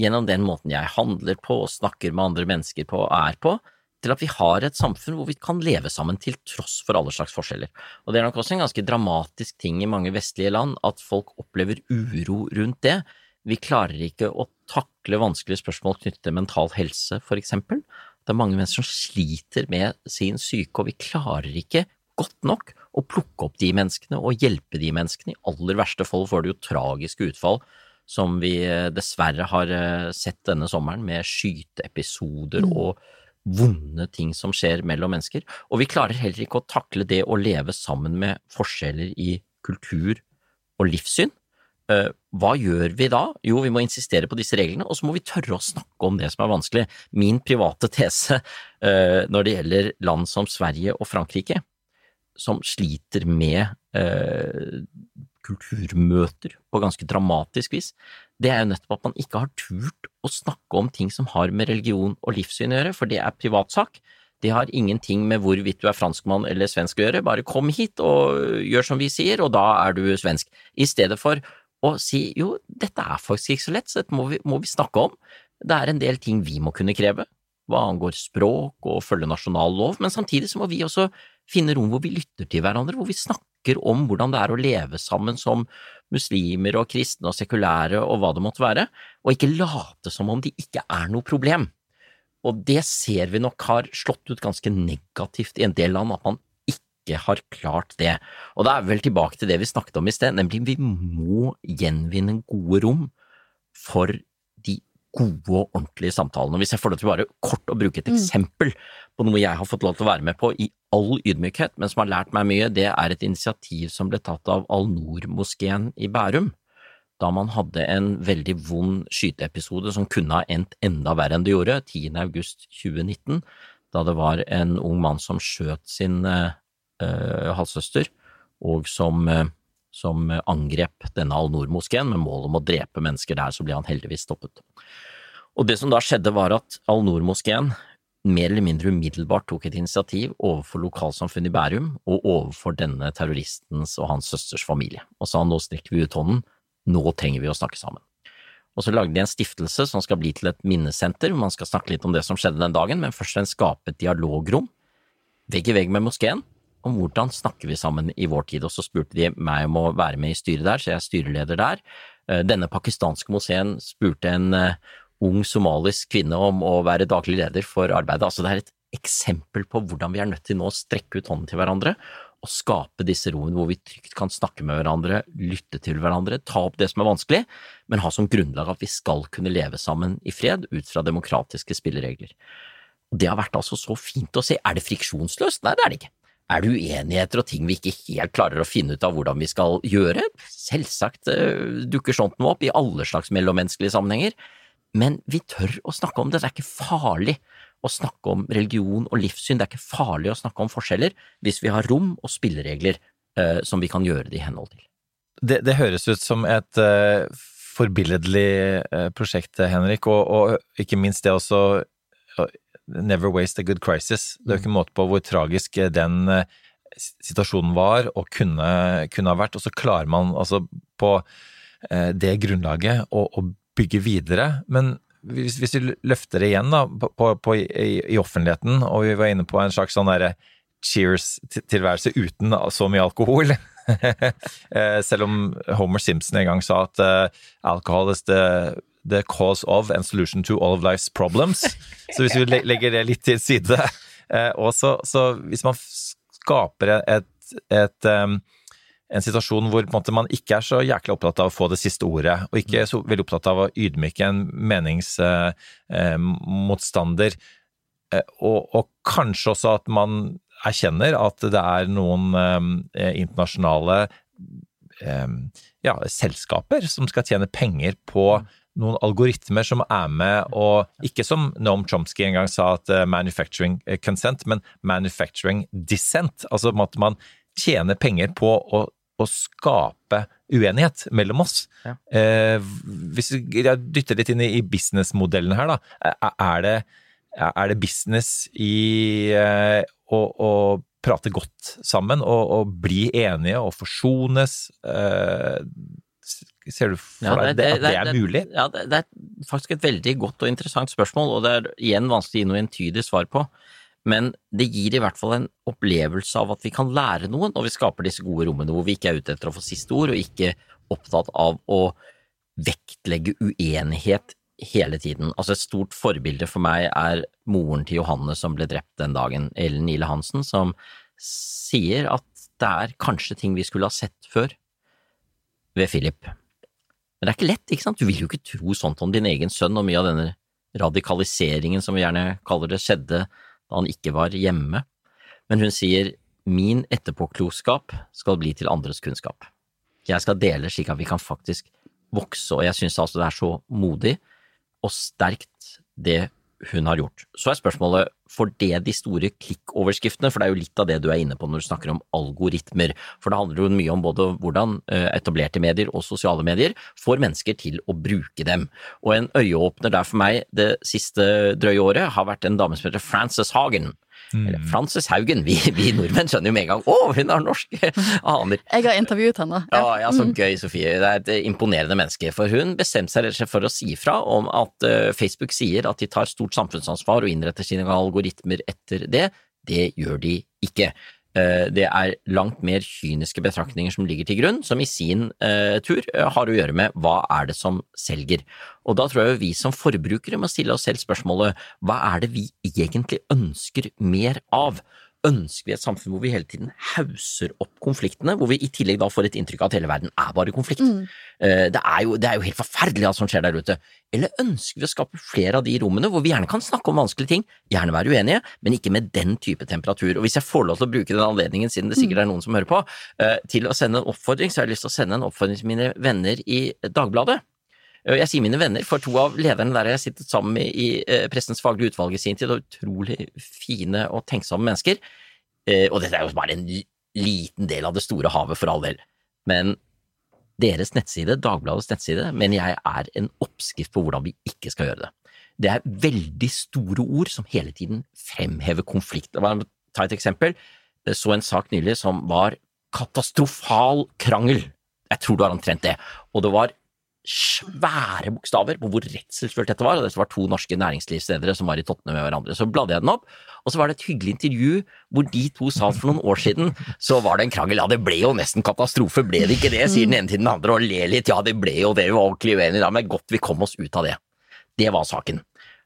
Speaker 5: gjennom den måten jeg handler på, og snakker med andre mennesker på og er på, til at vi har et samfunn hvor vi kan leve sammen til tross for alle slags forskjeller. Og det er nok også en ganske dramatisk ting i mange vestlige land at folk opplever uro rundt det. Vi klarer ikke å takle vanskelige spørsmål knyttet til mental helse, for eksempel. Det er mange mennesker som sliter med sin syke, og vi klarer ikke godt nok å plukke opp de menneskene og hjelpe de menneskene. I aller verste fall får det jo tragiske utfall som vi eh, dessverre har eh, sett denne sommeren, med skyteepisoder og vonde ting som skjer mellom mennesker. Og vi klarer heller ikke å takle det å leve sammen med forskjeller i kultur og livssyn. Eh, Hva gjør vi da? Jo, vi må insistere på disse reglene, og så må vi tørre å snakke om det som er vanskelig. Min private tese eh, når det gjelder land som Sverige og Frankrike, som sliter med eh, kulturmøter på ganske dramatisk vis, det er jo nettopp at man ikke har turt å snakke om ting som har med religion og livssyn å gjøre, for det er privatsak. Det har ingenting med hvorvidt du er franskmann eller svensk å gjøre, bare kom hit og gjør som vi sier, og da er du svensk. I stedet for å si jo, dette er faktisk ikke så lett, så dette må vi, må vi snakke om. Det er en del ting vi må kunne kreve, hva angår språk og følge nasjonal lov, men samtidig så må vi også finne rom hvor vi lytter til hverandre, hvor vi snakker om hvordan det er å leve sammen som muslimer og kristne og sekulære og hva det måtte være, og ikke late som om det ikke er noe problem. Og det ser vi nok har slått ut ganske negativt i en del land, at man ikke har klart det. Og da er vi vel tilbake til det vi snakket om i sted, nemlig vi må gjenvinne gode rom for de gode og ordentlige samtalene. Hvis jeg får lov til bare kort å bruke et eksempel på noe jeg har fått lov til å være med på i all ydmykhet, men som har lært meg mye, det er et initiativ som ble tatt av Al-Noor-moskeen i Bærum. Da man hadde en veldig vond skyteepisode som kunne ha endt enda verre enn det gjorde, 10. august 2019, da det var en ung mann som skjøt sin eh, halvsøster, og som, eh, som angrep denne Al-Noor-moskeen med mål om å drepe mennesker der, så ble han heldigvis stoppet. Og det som da skjedde var at Al-Noor-moskeen mer eller mindre umiddelbart tok et initiativ overfor lokalsamfunnet i Bærum og overfor denne terroristens og hans søsters familie, og sa nå strekker vi ut hånden, nå trenger vi å snakke sammen. Og så lagde de en stiftelse som skal bli til et minnesenter, hvor man skal snakke litt om det som skjedde den dagen, men først og fremst skape et dialogrom, vegg i vegg med moskeen, om hvordan snakker vi sammen i vår tid, og så spurte de meg om å være med i styret der, så jeg er styreleder der. Eh, Denne pakistanske moseen spurte en eh, ung somalisk kvinne om å være daglig leder for arbeidet. Altså det er et eksempel på hvordan vi er nødt til nå å strekke ut hånden til hverandre og skape disse roene hvor vi trygt kan snakke med hverandre, lytte til hverandre, ta opp det som er vanskelig, men ha som grunnlag at vi skal kunne leve sammen i fred ut fra demokratiske spilleregler. Og Det har vært altså så fint å se. Er det friksjonsløst? Nei, det er det ikke. Er det uenigheter og ting vi ikke helt klarer å finne ut av hvordan vi skal gjøre? Selvsagt eh, dukker sånt noe opp i alle slags mellommenneskelige sammenhenger, men vi tør å snakke om det. Det er ikke farlig å snakke om religion og livssyn, det er ikke farlig å snakke om forskjeller hvis vi har rom og spilleregler eh, som vi kan gjøre det i henhold til.
Speaker 4: Det, det høres ut som et eh, forbilledlig eh, prosjekt, Henrik, og, og ikke minst det også Never waste a good crisis. Det er jo ikke måte på hvor tragisk den situasjonen var og kunne, kunne, ha vært, og så klarer man altså på det grunnlaget å, å bygge videre. Men hvis, hvis, vi løfter det igjen da, på, på, i, i, offentligheten, og vi var inne på en slags sånn derre cheers-tilværelse uten så mye alkohol Selv om Homer Simpson en gang sa at uh, alcohol is the, the, cause of and solution to all of life's problems. Så hvis vi legger det litt til side, uh, og så, hvis man skaper et, et um, en situasjon hvor man ikke er så jækla opptatt av å få det siste ordet, og ikke så veldig opptatt av å ydmyke en meningsmotstander, eh, eh, og, og, kanskje også at man erkjenner at det er noen eh, internasjonale ja, selskaper som skal tjene penger på noen algoritmer som er med og Ikke som Noam Chomsky en gang sa at uh, manufacturing consent, men manufacturing dissent. Altså at man tjener penger på å, å skape uenighet mellom oss. Ja. Eh, hvis jeg dytter litt inn i, i businessmodellen her, da. Er det, er det business i eh, å, å, prate godt sammen og, og, bli enige og forsones? Eh, ser du for ja, deg det, at det, er mulig?
Speaker 5: Ja, det, er faktisk et veldig godt og interessant spørsmål, og det er igjen vanskelig å gi noe entydig svar på. Men det gir i hvert fall en opplevelse av at vi kan lære noe når vi skaper disse gode rommene hvor vi ikke er ute etter å få siste ord, og ikke opptatt av å vektlegge uenighet hele tiden. Altså Et stort forbilde for meg er moren til Johanne som ble drept den dagen, Ellen Ile Hansen, som sier at det er kanskje ting vi skulle ha sett før ved Philip. Men det er ikke lett, ikke sant? Du vil jo ikke tro sånt om din egen sønn, og mye av denne radikaliseringen, som vi gjerne kaller det, skjedde da han ikke var hjemme. Men hun sier min etterpåklokskap skal bli til andres kunnskap. Jeg skal dele slik at vi kan faktisk vokse, og jeg synes altså det er så modig og sterkt det hun har gjort. Så er spørsmålet, får det de store klikkoverskriftene, for det er jo litt av det du er inne på når du snakker om algoritmer, for det handler jo mye om både hvordan eh, etablerte medier og sosiale medier får mennesker til å bruke dem. Og en øyeåpner der for meg det siste drøye året har vært en dame som heter Frances Hagen, eller mm. Frances Haugen. Vi, vi, nordmenn skjønner jo med en gang å, hun har norske aner.
Speaker 3: Jeg har intervjuet henne.
Speaker 5: Ja, ja, så mm. gøy, Sofie. Det er et imponerende menneske. For hun bestemte seg for å si fra om at uh, Facebook sier at de tar stort samfunnsansvar og innretter sine algoritmer etter det. Det gjør de ikke. Eh, det er langt mer kyniske betraktninger som ligger til grunn, som i sin uh, tur uh, har å gjøre med hva er det som selger. Og da tror jeg vi som forbrukere må stille oss selv spørsmålet hva er det vi egentlig ønsker mer av? Ønsker vi et samfunn hvor vi hele tiden hauser opp konfliktene, hvor vi i tillegg da får et inntrykk av at hele verden er bare konflikt. Mm. Eh, det, er jo, det, er jo, helt forferdelig alt som skjer der ute. Eller ønsker vi å skape flere av de rommene hvor vi gjerne kan snakke om vanskelige ting, gjerne være uenige, men ikke med den type temperatur. Og hvis jeg får lov til å bruke den anledningen, siden det sikkert er noen som hører på, eh, til å sende en oppfordring, så har jeg lyst til å sende en oppfordring til mine venner i Dagbladet. Eh, jeg sier mine venner, for to av lederne der jeg har sittet sammen med i prestens Pressens faglige utvalg i sin tid, og utrolig fine og tenksomme mennesker. Eh, og dette er jo bare en liten del av det store havet, for all del. Men deres nettside, Dagbladets nettside, mener jeg er en oppskrift på hvordan vi ikke skal gjøre det. Det er veldig store ord som hele tiden fremhever konflikt. Ta et eksempel. Jeg så en sak nylig som var katastrofal krangel. Jeg tror du har omtrent det. Og det var svære bokstaver på hvor redselsfullt dette var, og dette var to norske næringslivsledere som var i tottene med hverandre. Så bladde jeg den opp, og så var det et hyggelig intervju hvor de to sa at for noen år siden så var det en krangel. Ja, det ble jo nesten katastrofe, ble det ikke det? sier den ene til den andre og ler litt. Ja, det ble jo det, vi var ordentlig uenige da, men godt vi kom oss ut av det. Det var saken.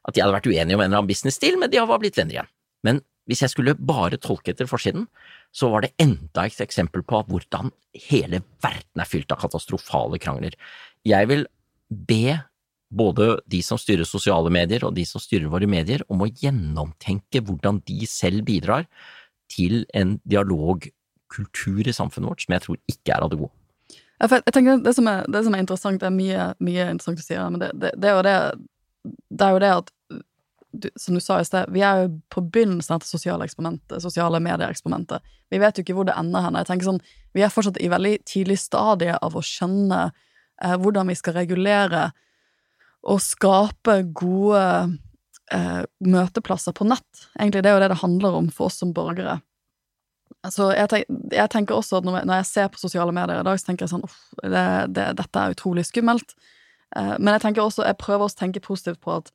Speaker 5: At de hadde vært uenige om en eller annen business-stil, men de var blitt venner igjen. Men hvis jeg skulle bare tolke etter forsiden, så var det enda et eksempel på hvordan hele verden er fylt av katastrofale krangler. Jeg vil be både de som styrer sosiale medier og de som styrer våre medier, om å gjennomtenke hvordan de selv bidrar til en dialogkultur i samfunnet vårt som jeg tror ikke er av det gode.
Speaker 3: Jeg tenker det som, er, det som er, interessant, det er mye, mye interessant å si, men det, det, det, er det, det, er jo det, at du, som du sa i sted, vi er jo på begynnelsen av det sosiale eksperimentet, sosiale medieeksperimentet. Vi vet jo ikke hvor det ender hen. Jeg tenker sånn, Vi er fortsatt i veldig tidlig stadie av å skjønne eh, hvordan vi skal regulere og skape gode eh, møteplasser på nett. Egentlig det er jo det det handler om for oss som borgere. Så jeg, tenk, jeg tenker også at når jeg, når jeg, ser på sosiale medier i dag, så tenker jeg sånn uff, det, det, dette er utrolig skummelt. Eh, men jeg tenker også, jeg prøver å tenke positivt på at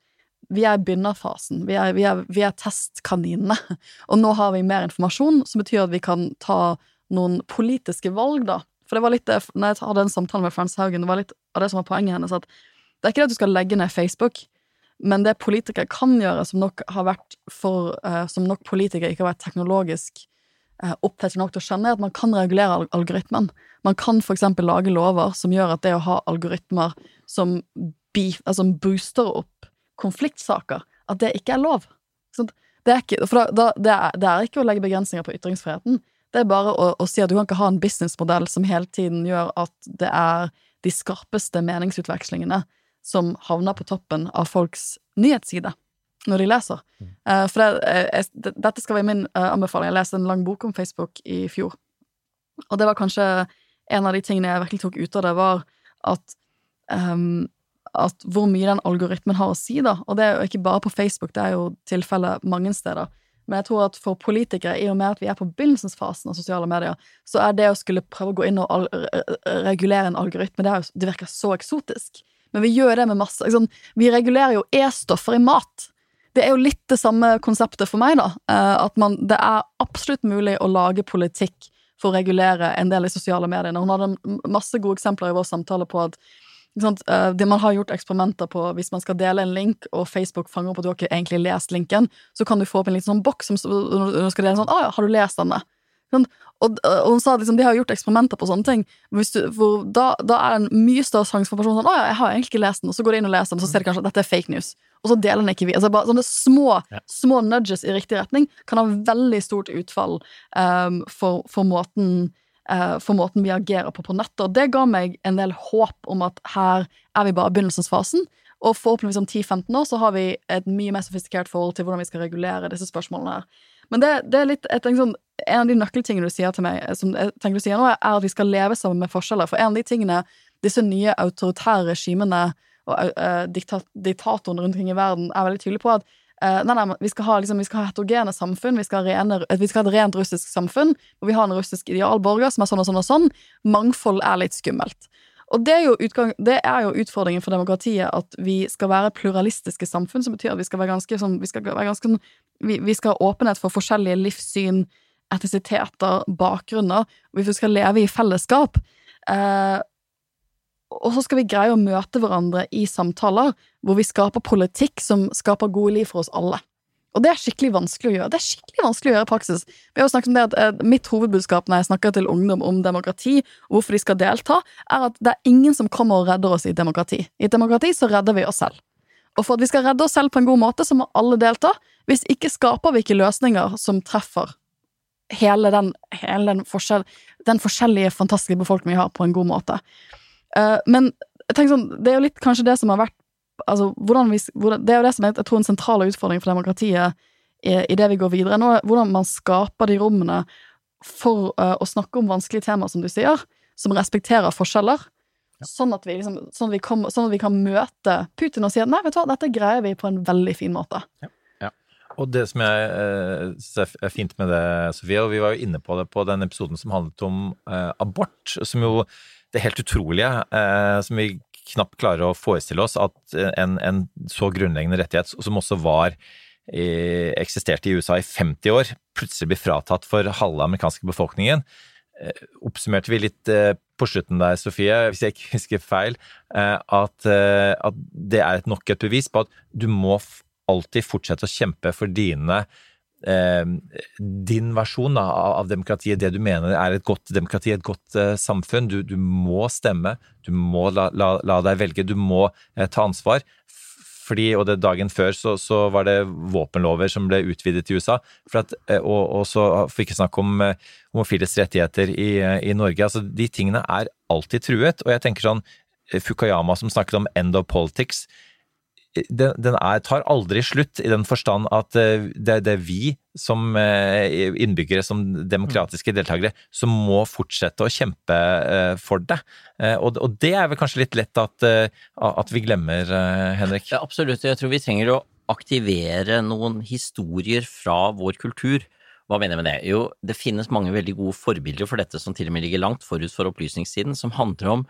Speaker 3: vi er i begynnerfasen. Vi er, vi, er, vi er testkaninene. Og nå har vi mer informasjon, som betyr at vi kan ta noen politiske valg, da. For det var litt det, når jeg hadde en samtale med Frans Haugen, det var litt av det som var poenget hennes, at det er ikke det at du skal legge ned Facebook, men det politikere kan gjøre, som nok for uh, Som nok politikere ikke har vært teknologisk uh, opptatt nok til å skjønne, er at man kan regulere alg algoritmen. Man kan for eksempel lage lover som gjør at det å ha algoritmer som, beef, altså, booster opp konfliktsaker, at det ikke er lov. Det er, ikke, da, da, det, er, det er, ikke å legge begrensninger på ytringsfriheten. Det er bare å, å si at du kan ikke ha en businessmodell som hele tiden gjør at det er de skarpeste meningsutvekslingene som havner på toppen av folks nyhetsside når de leser. Eh, for det, eh, jeg, dette skal være min uh, anbefaling. Jeg leste en lang bok om Facebook i fjor, og det var kanskje en av de tingene jeg virkelig tok ut av det, var at um, at hvor mye den algoritmen har å si, da. Og det er jo ikke bare på Facebook, det er jo tilfellet mange steder. Men jeg tror at for politikere, i og med at vi er på begynnelsesfasen av sosiale medier, så er det å skulle prøve å gå inn og regulere en algoritme, det, er jo, det virker så eksotisk. Men vi gjør det med masse liksom, Vi regulerer jo E-stoffer i mat. Det er jo litt det samme konseptet for meg, da. Eh, at man, det er absolutt mulig å lage politikk for å regulere en del i sosiale medier. Hun hadde masse gode eksempler i vår samtale på at det man har gjort eksperimenter på, hvis man skal dele en link, og Facebook fanger opp at du har ikke egentlig lest linken, så kan du få opp en liten sånn boks som når du skal dele sånn 'Å ja, har du lest denne?' Sånn, og, og, hun sa liksom, de har gjort eksperimenter på sånne ting, du, hvor da, da, er det en mye større sjanse for personen sånn 'Å ja, jeg har egentlig ikke lest den', og så går de inn og leser den, og så ser de kanskje at dette er fake news. Og så deler den ikke vi. Altså bare Sånne små, ja. små nudges i riktig retning kan ha veldig stort utfall um, for, for måten Eh, for måten vi agerer på på nettet. Og det ga meg en del håp om at her er vi bare i begynnelsesfasen. Og forhåpentligvis om 10-15 år så har vi et mye mer sofistikert forhold til hvordan vi skal regulere disse spørsmålene her. Men det, det er litt sånn, En av de nøkkeltingene du sier til meg, som jeg tenker du sier nå, er at vi skal leve sammen med forskjeller. For en av de tingene disse nye autoritære regimene og uh, diktatorene rundt omkring i verden er veldig tydelige på, at nei, nei, vi skal, ha, liksom, ha heterogene samfunn, vi skal, rene, vi skal ha et rent russisk samfunn, Og vi har en russisk idealborger som er sånn og sånn og sånn. Mangfold er litt skummelt. Og det er, utgang, det er, jo utfordringen for demokratiet, at vi skal være pluralistiske samfunn, som betyr at vi skal være ganske sånn Vi skal, ganske, sånn, vi, vi skal ha åpenhet for forskjellige livssyn, etnisiteter, bakgrunner, vi skal leve i fellesskap. Uh, og så skal vi greie å møte hverandre i samtaler hvor vi skaper politikk som skaper gode liv for oss alle. Og det er skikkelig vanskelig å gjøre. Det er skikkelig vanskelig å gjøre i praksis. Vi har jo snakket om det at eh, Mitt hovedbudskap når jeg snakker til ungdom om demokrati, og hvorfor de skal delta, er at det er ingen som kommer og redder oss i demokrati. I et demokrati så redder vi oss selv. Og for at vi skal redde oss selv på en god måte, så må alle delta. Hvis ikke skaper vi ikke løsninger som treffer hele den, hele den, forskjell, den forskjellige, fantastiske befolkningen vi har, på en god måte. Uh, men tenk sånn, det er jo litt kanskje det som har vært altså, vi, hvordan, Det er jo det som er jeg tror, en sentral utfordring for demokratiet i, i, det vi går videre nå, hvordan man skaper de rommene for uh, å snakke om vanskelige temaer, som du sier, som respekterer forskjeller. Ja. Sånn, at vi, liksom, sånn, at vi kom, sånn, at vi kan møte Putin og si at nei, vet du hva, dette greier vi på en veldig fin måte.
Speaker 4: Ja. ja. Og det som jeg uh, synes er fint med det, Sofie, og vi var jo inne på det på den episoden som handlet om uh, abort, som jo det helt utrolige, eh, som vi knapt klarer å forestille oss, at en, en så grunnleggende rettighet, som også var eh, eksisterte i USA i 50 år, plutselig blir fratatt for halve amerikanske befolkningen. Eh, oppsummerte vi litt eh, på slutten der, Sofie, hvis jeg ikke husker feil, eh, at, eh, at, det er nok et bevis på at du må alltid fortsette å kjempe for dine eh, din versjon da, av demokratiet, det du mener er et godt demokrati, et godt eh, samfunn. Du, du, må stemme, du må la, la, la deg velge, du må eh, ta ansvar. Fordi, og det Dagen før så, så, var det våpenlover som ble utvidet i USA. At, eh, og, og, så får vi ikke snakke om eh, homofiles rettigheter i, i Norge. altså De tingene er alltid truet. Og jeg tenker sånn Fukayama som snakket om 'end of politics' den, den er, tar aldri slutt, i den forstand at eh, det, det, er vi som eh, innbyggere, som demokratiske deltakere, som må fortsette å kjempe eh, for det. Og, og det er vel kanskje litt lett at, at vi glemmer, Henrik?
Speaker 5: Ja, absolutt. Jeg tror vi trenger å aktivere noen historier fra vår kultur. Hva mener jeg med det? Jo, det finnes mange veldig gode forbilder for dette som til og med ligger langt forut for opplysningstiden, som handler om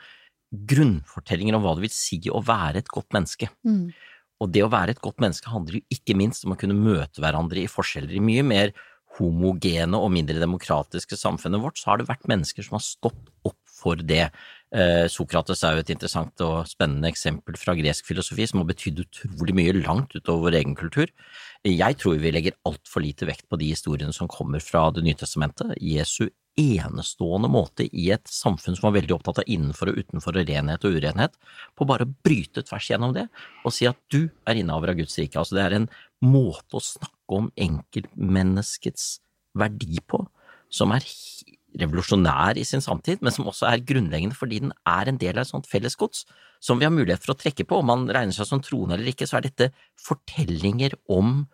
Speaker 5: grunnfortellinger om hva det vil si å være et godt menneske. Mm. Og det å være et godt menneske handler jo ikke minst om å kunne møte hverandre i forskjeller. I mye mer homogene og mindre demokratiske samfunnet vårt, så har det vært mennesker som har stått opp for det. Eh, Sokrates er jo et interessant og spennende eksempel fra gresk filosofi som har betydd utrolig mye langt utover vår egen kultur. Jeg tror vi legger altfor lite vekt på de historiene som kommer fra Det nye testamentet. Jesu enestående måte i et samfunn som var veldig opptatt av innenfor og utenfor og renhet og urenhet, på bare å bryte tvers gjennom det og si at du er innehaver av Guds rike. Altså det er en måte å snakke om enkeltmenneskets verdi på som er revolusjonær i sin samtid, men som også er grunnleggende fordi den er en del av et sånt fellesgods som vi har mulighet for å trekke på. Om man regner seg som troende eller ikke, så er dette fortellinger om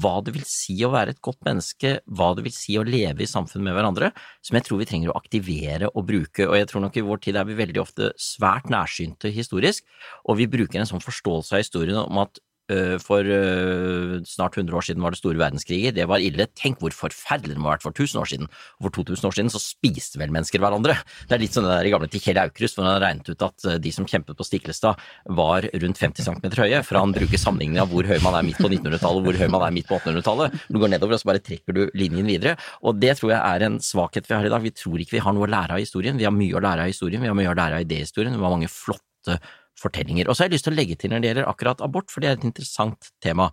Speaker 5: hva det vil si å være et godt menneske, hva det vil si å leve i samfunn med hverandre, som jeg tror vi trenger å aktivere og bruke, og jeg tror nok i vår tid er vi veldig ofte svært nærsynte historisk, og vi bruker en sånn forståelse av historien om at for uh, snart 100 år siden var det store verdenskriger. Det var ille. Tenk hvor forferdelig det må ha vært for 1000 år siden. For 2000 år siden så spiste vel mennesker hverandre. Det er litt sånn det der i gamle til Kjell Aukrust, hvor han regnet ut at uh, de som kjempet på Stiklestad var rundt 50 cm høye. For han bruker sammenligning av hvor høy man er midt på 1900-tallet og hvor høy man er midt på 1800-tallet. Du går nedover og så bare trekker du linjen videre. Og det tror jeg er en svakhet vi har i dag. Vi tror ikke vi har noe å lære av historien. Vi har mye å lære av historien. Vi har mye å lære av idéhistorien. Vi har mange flotte fortellinger. Og så har jeg lyst til å legge til når det gjelder akkurat abort, for det er et interessant tema.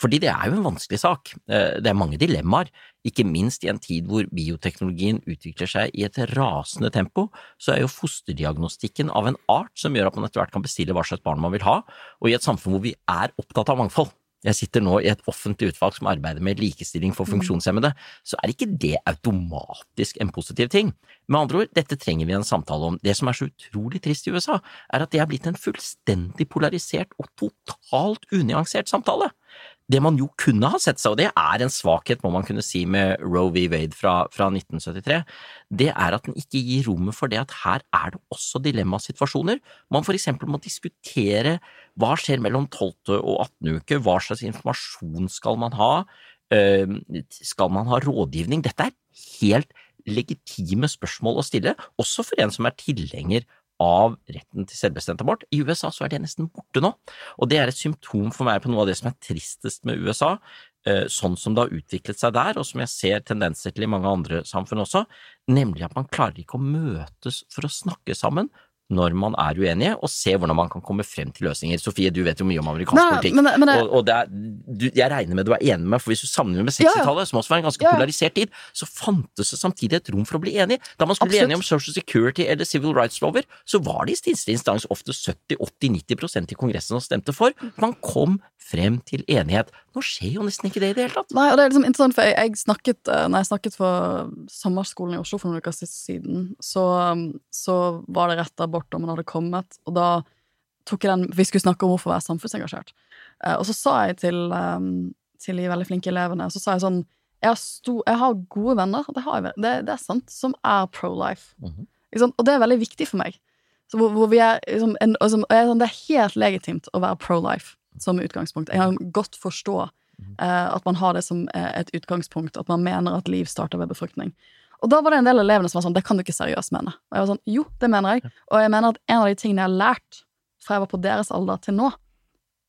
Speaker 5: Fordi det er jo en vanskelig sak. Eh, det er mange dilemmaer, ikke minst i en tid hvor bioteknologien utvikler seg i et rasende tempo, så er jo fosterdiagnostikken av en art som gjør at man etter hvert kan bestille hva slags barn man vil ha, og i et samfunn hvor vi er opptatt av mangfold. Jeg sitter nå i et offentlig utvalg som arbeider med likestilling for mm. funksjonshemmede, så er ikke det automatisk en positiv ting. Med andre ord, dette trenger vi en samtale om. Det som er så utrolig trist i USA, er at det er blitt en fullstendig polarisert og totalt unyansert samtale det man jo kunne ha sett seg, og det er en svakhet, må man kunne si, med Roe v. Wade fra, fra 1973, det er at den ikke gir rommet for det at her er det også dilemmasituasjoner. Man for eksempel må diskutere hva skjer mellom 12. og 18. uke, hva slags informasjon skal man ha, ehm, skal man ha rådgivning? Dette er helt legitime spørsmål å stille, også for en som er tilhenger av retten til selvbestemt abort. I USA så er det nesten borte nå, og det er et symptom for meg på noe av det som er tristest med USA, eh, sånn som det har utviklet seg der, og som jeg ser tendenser til i mange andre samfunn også, nemlig at man klarer ikke å møtes for å snakke sammen, når man er uenige, og se hvordan man kan komme frem til løsninger. Sofie, du vet jo mye om amerikansk Nei, politikk, men, men, og, og er, du, jeg regner med du er enig med meg, for hvis du sammenligner med 60-tallet, ja, ja. som også var en ganske ja, polarisert tid, så fantes det samtidig et rom for å bli enig. Da man skulle Absolutt. bli enige om Social Security eller Civil Rights-lover, så var det i siste instans ofte 70-80-90% i Kongressen som stemte for. Man kom frem til enighet. Nå skjer jo nesten ikke det i det hele tatt.
Speaker 3: Nei, og det er liksom interessant, for jeg, jeg snakket, eh, når jeg snakket for sommerskolen i Oslo for noen uker siden, så, så var det rett abortdommen hadde kommet, og da tok jeg den Vi skulle snakke om hvorfor være samfunnsengasjert. Eh, og så sa jeg til, um, til de veldig flinke elevene, så sa jeg sånn jeg har, sto, jeg har gode venner, det, har jeg, det, det, er sant, som er pro-life. Mm -hmm. Og det er veldig viktig for meg. Så hvor, hvor vi er, liksom, en, liksom, Det er helt legitimt å være pro-life som utgangspunkt. Jeg kan godt forstå eh, at man har det som eh, et utgangspunkt, at man mener at liv starter ved befruktning. Og da var det en del av elevene som var sånn, det kan du ikke seriøst mene. Og jeg var sånn, jo, det mener jeg. Og jeg mener at en av de tingene jeg har lært fra jeg var på deres alder til nå,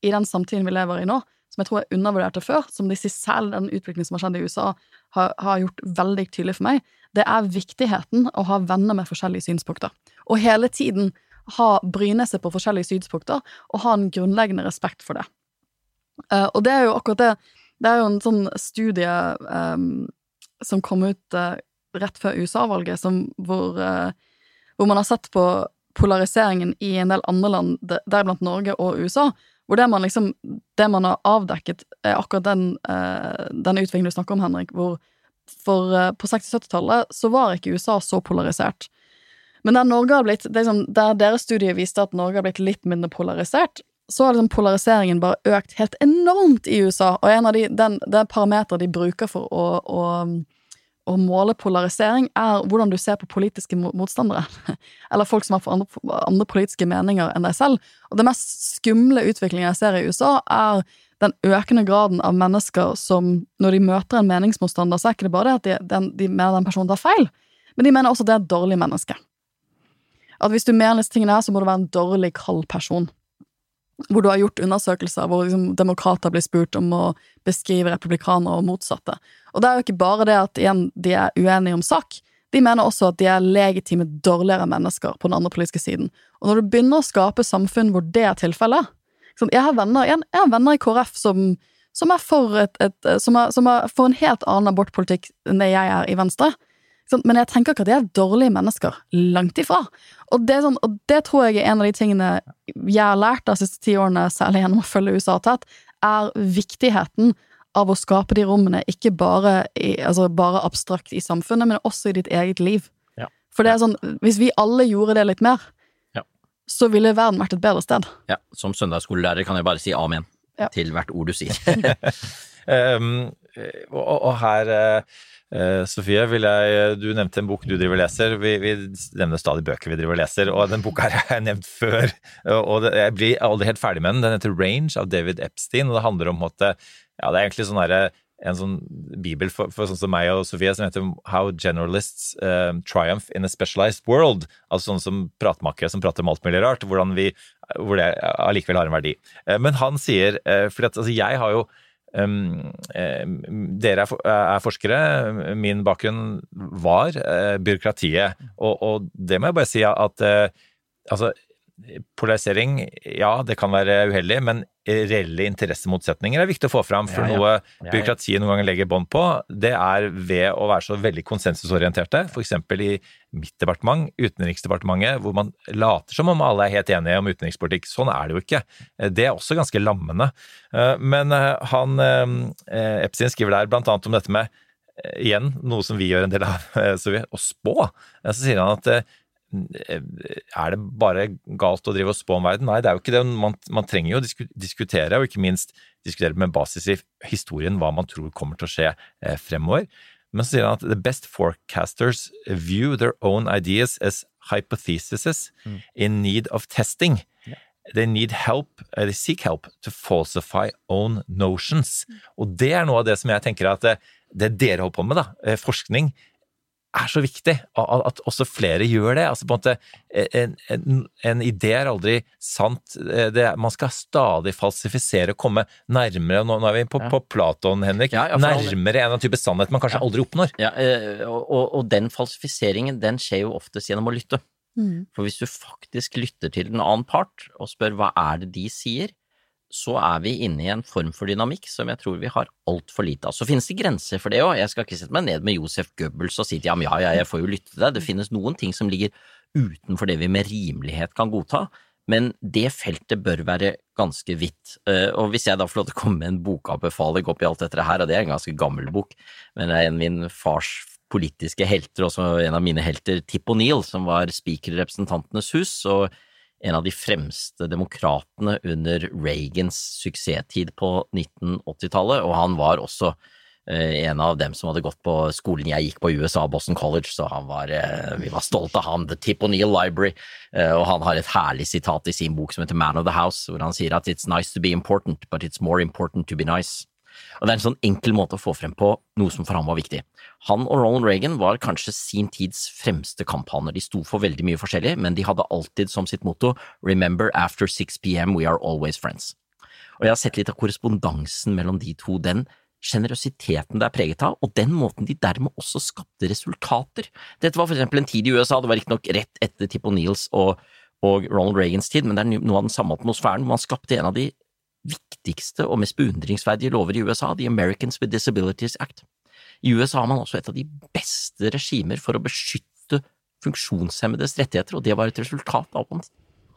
Speaker 3: i den samtiden vi lever i nå, som jeg tror jeg undervurderte før, som de sier selv den utviklingen som har skjedd i USA, har, har, gjort veldig tydelig for meg, det er viktigheten å ha venner med forskjellige synspunkter. Og hele tiden ha, bryne seg på forskjellige synspunkter og ha en grunnleggende respekt for det. Uh, og det er jo akkurat det Det er jo en sånn studie um, som kom ut uh, rett før USA-valget, hvor, uh, hvor, man har sett på polariseringen i en del andre land, deriblant Norge og USA, hvor det man liksom Det man har avdekket, er akkurat den, den utviklingen du snakker om, Henrik, hvor for på 60-70-tallet så var ikke USA så polarisert. Men der, Norge har blitt, liksom, der deres studie viste at Norge har blitt litt mindre polarisert, så har liksom polariseringen bare økt helt enormt i USA. Og en av de, den, det parameteret de bruker for å, å, å, måle polarisering, er hvordan du ser på politiske motstandere. Eller folk som har andre, andre, politiske meninger enn deg selv. Og det mest skumle utviklingen jeg ser i USA, er den økende graden av mennesker som, når de møter en meningsmotstander, så er ikke det bare det at de, den, de mener den personen tar feil, men de mener også det er et dårlig menneske at hvis du mener disse tingene her, så må du være en dårlig kald person. Hvor du har gjort undersøkelser hvor liksom, demokrater blir spurt om å beskrive republikanere og motsatte. Og det er jo ikke bare det at igjen, de er uenige om sak, de mener også at de er legitime dårligere mennesker på den andre politiske siden. Og når du begynner å skape samfunn hvor det er tilfellet sånn, jeg, har venner, jeg, har venner i KrF som, som er for, et, et, som er, som er for en helt annen abortpolitikk enn det jeg er i Venstre. Men jeg tenker ikke at de er dårlige mennesker. Langt ifra. Og det, sånn, og det, tror jeg er en av de tingene jeg har lært de siste ti årene, særlig gjennom å følge USA tett, er viktigheten av å skape de rommene, ikke bare, i, altså bare abstrakt i samfunnet, men også i ditt eget liv.
Speaker 5: Ja.
Speaker 3: For det er sånn, hvis vi alle gjorde det litt mer,
Speaker 5: Ja.
Speaker 3: så ville verden vært et bedre sted.
Speaker 5: Ja, som søndagsskolelærer kan jeg bare si amen
Speaker 3: Ja.
Speaker 5: til hvert ord du sier.
Speaker 4: Um, og, og her, eh, eh, Sofie, jeg Du nevnte en bok du driver og leser. Vi, vi nevner stadig bøker vi driver og leser, og den boka her har jeg nevnt før. Og det, jeg blir aldri helt ferdig med den. Den heter Range av David Epstein, og det handler om at Ja, det er egentlig sånn herre en sånn bibel for, for sånn som meg og Sofie som heter How Generalists um, Triumph in a Specialized World. Altså sånne som pratmakere som prater om alt mulig rart, hvor det allikevel har en verdi. Eh, Men han sier for at altså, jeg har jo eh, Dere er, er forskere. Min bakgrunn var eh, byråkratiet. Og, og det må jeg bare si at eh, altså Polarisering, ja, det kan være uheldig, men reelle interessemotsetninger er viktig å få fram. For
Speaker 5: Ja, ja.
Speaker 4: noe byråkratiet noen ganger legger bånd på, det er ved å være så veldig konsensusorienterte. F.eks. i mitt departement, Utenriksdepartementet, hvor man later som om alle er helt enige om utenrikspolitikk. Sånn er det jo ikke. Det er også ganske lammende. Eh, Men eh, han Epsin Epstein skriver der blant annet om dette med eh, igjen, noe som vi gjør en del av, eh, så vi, å spå. Eh, Så sier han at eh, er det bare galt å drive og spå om verden? Nei, det er jo ikke det. Man, man trenger jo å diskutere, og ikke minst diskutere med basis i historien hva man tror kommer til å skje eh, fremover. Men så sier han at the best forecasters view their own ideas as hypotheses in need of testing. They need help, eh, they seek help to falsify own notions. Og det er noe av det som jeg tenker at det, det dere holder på med, da, eh, forskning, er så viktig. At også flere gjør det. Altså på en måte, en, en, en idé er aldri sant. Det, man skal stadig falsifisere og komme nærmere. Nå, nå er vi på,
Speaker 5: Ja.
Speaker 4: på Platon, Henrik.
Speaker 5: Ja,
Speaker 4: nærmere en type sannhet man kanskje
Speaker 5: Ja.
Speaker 4: aldri oppnår.
Speaker 5: Ja, eh, og, og, og den falsifiseringen, den skjer jo oftest gjennom å lytte. For hvis du faktisk lytter til den annen part og spør hva er det de sier, så er vi inne i en form for dynamikk som jeg tror vi har altfor lite av. Så finnes det grenser for det òg. Jeg skal ikke sette meg ned med Josef Goebbels og si til ham ja, ja, jeg får jo lytte til deg. Det finnes noen ting som ligger utenfor det vi med rimelighet kan godta. Men det feltet bør være ganske vidt. Eh, Og hvis jeg da får lov til å komme med en bokanbefaling oppi alt dette her, og det er en ganske gammel bok, men det er en min fars politiske helter, også en av mine helter, Tip O'Neill, som var speaker i Representantenes hus, og en av de fremste demokratene under Reagans suksesstid på 1980-tallet, og han var også eh, en av dem som hadde gått på skolen jeg gikk på USA, Boston College, så var, eh, vi var stolte av han, The Tip O'Neill Library, eh, og han har et herlig sitat i sin bok som heter Man of the House, hvor han sier at it's nice to be important, but it's more important to be nice. Og det er en sånn enkel måte å få frem på noe som for ham var viktig. Han og Ronald Reagan var kanskje sin tids fremste kamphaner. De sto for veldig mye forskjellig, men de hadde alltid som sitt motto Remember after 6 pm we are always friends. Og jeg har sett litt av korrespondansen mellom de to, den sjenerøsiteten det er preget av, og den måten de dermed også skapte resultater. Dette var for eksempel en tid i USA, det var riktignok rett etter Tip O'Neills og, og Ronald Reagans tid, men det er noe av den samme atmosfæren. Man skapte en av de viktigste og mest beundringsverdige lover i USA, The Americans with Disabilities Act. I USA har man også et av de beste regimer for å beskytte funksjonshemmedes rettigheter, og det var et resultat av at man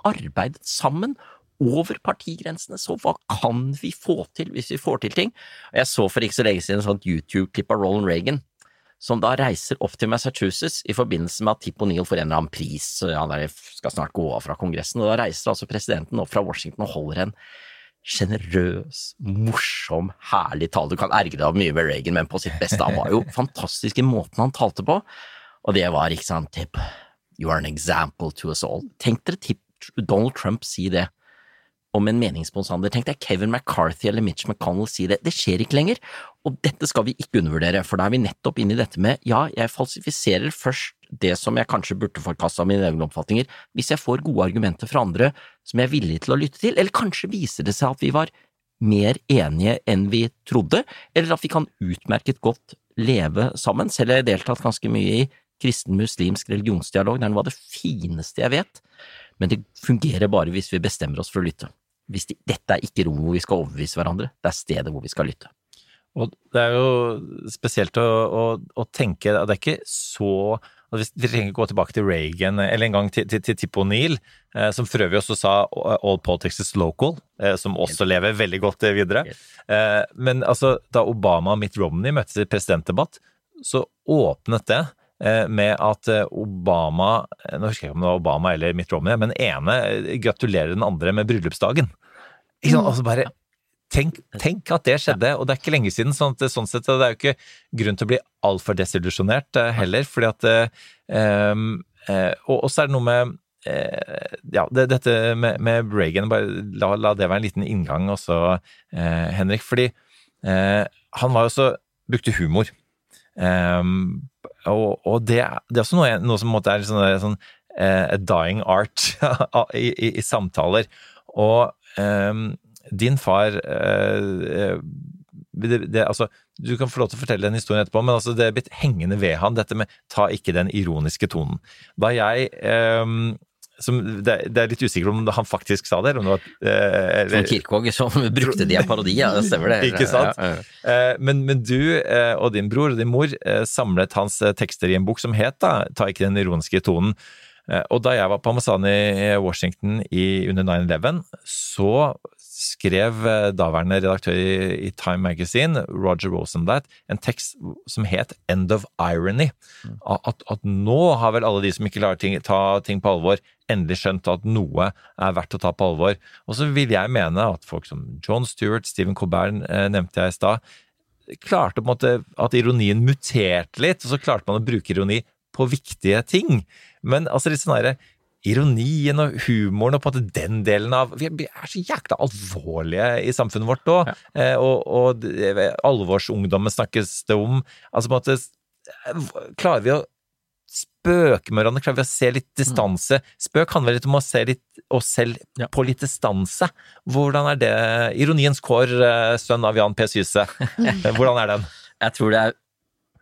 Speaker 5: arbeidet sammen over partigrensene. Så hva kan vi få til hvis vi får til ting? Jeg så for ikke så lenge siden et sånt YouTube-klipp av Roland Reagan, som da reiser opp til Massachusetts i forbindelse med at Tip O'Neill får en eller annen pris, han skal snart gå av fra Kongressen, og da reiser altså presidenten opp fra Washington og holder en sjenerøs, morsom, herlig tale. Du kan ergre deg av mye med Reagan, men på sitt beste. Han var jo fantastisk i måten han talte på, og det var ikke sant, you are an example to us all. Tenk dere Donald Trump si det om en meningsmotstander. Tenk deg Kevin McCarthy eller Mitch McConnell si det. Det skjer ikke lenger, og dette skal vi ikke undervurdere, for da er vi nettopp inne i dette med ja, jeg falsifiserer først det som jeg kanskje burde forkaste av mine egne oppfatninger, hvis jeg får gode argumenter fra andre som jeg er villig til å lytte til, eller kanskje viser det seg at vi var mer enige enn vi trodde, eller at vi kan utmerket godt leve sammen. Selv har jeg deltatt ganske mye i kristen-muslimsk religionsdialog, det er noe av det fineste jeg vet, men det fungerer bare hvis vi bestemmer oss for å lytte. Hvis de, dette er ikke rommet hvor vi skal overbevise hverandre, det er stedet hvor vi skal lytte.
Speaker 4: Og det er jo spesielt å, å, å tenke at det er ikke så at hvis vi trenger ikke gå tilbake til Reagan eller en gang til, til, til Tip O'Neill, eh, som for øvrig også sa all politics is local, eh, som også lever veldig godt eh, videre. Eh, men altså, da Obama og Mitt Romney møttes i presidentdebatt, så åpnet det med at eh, Obama eh, Nå husker jeg ikke om det var Obama eller Mitt Romney, men ene eh, gratulerer den andre med bryllupsdagen. Ikke sant? Altså bare Tenk, tenk at det skjedde, og det er ikke lenge siden. sånn, at, sånn sett, Det er jo ikke grunn til å bli altfor desillusjonert eh, heller, fordi at eh, eh, Og også er det noe med eh, ja, det, dette med, med Reagan, bare la, la det være en liten inngang også, eh, Henrik. Fordi eh, han var jo så Brukte humor. Ehm, og, og det, det er også noe, noe som måtte en er sånn, sånn uh, dying art i, i, i samtaler. Og um, din far uh, det, det, altså, Du kan få lov til å fortelle den historien etterpå, men altså, det er blitt hengende ved han, dette med ta ikke den ironiske tonen. Da jeg ehm, som, det, det er litt usikkert om han faktisk sa det, eller om det var eh,
Speaker 5: Som Kirkvaag som brukte de av parodier, det stemmer det.
Speaker 4: Ikke sant?
Speaker 5: Ja, ja.
Speaker 4: Eh, Men, men du eh, og din bror og din mor eh, samlet hans eh, tekster i en bok som het da, Ta ikke den ironiske tonen. Eh, Og da jeg var på Amazon i Washington i, under 9-11, så skrev eh, daværende redaktør i, Time Magazine, Roger Rosenblatt, en tekst som het End of Irony. At, at nå har vel alle de som ikke lar ting, ta ting på alvor, endelig skjønt at noe er verdt å ta på alvor. Og så vil jeg mene at folk som John Stewart, Stephen Colbert eh, nevnte jeg i stad, klarte på en måte at ironien muterte litt, og så klarte man å bruke ironi på viktige ting. Men altså litt sånn derre Ironien og humoren og på en måte den delen av Vi er så jækla alvorlige i samfunnet vårt òg. Eh, og og alvorsungdommen snakkes det om. Altså på en måte eh, Klarer vi å spøke med hverandre? Klarer vi å se litt distanse? Spøk handler litt om å se litt oss selv
Speaker 5: Ja.
Speaker 4: på litt distanse. Hvordan er det? Ironiens kår, eh, sønn av Jan P. Syse. Hvordan er den?
Speaker 5: Jeg tror det er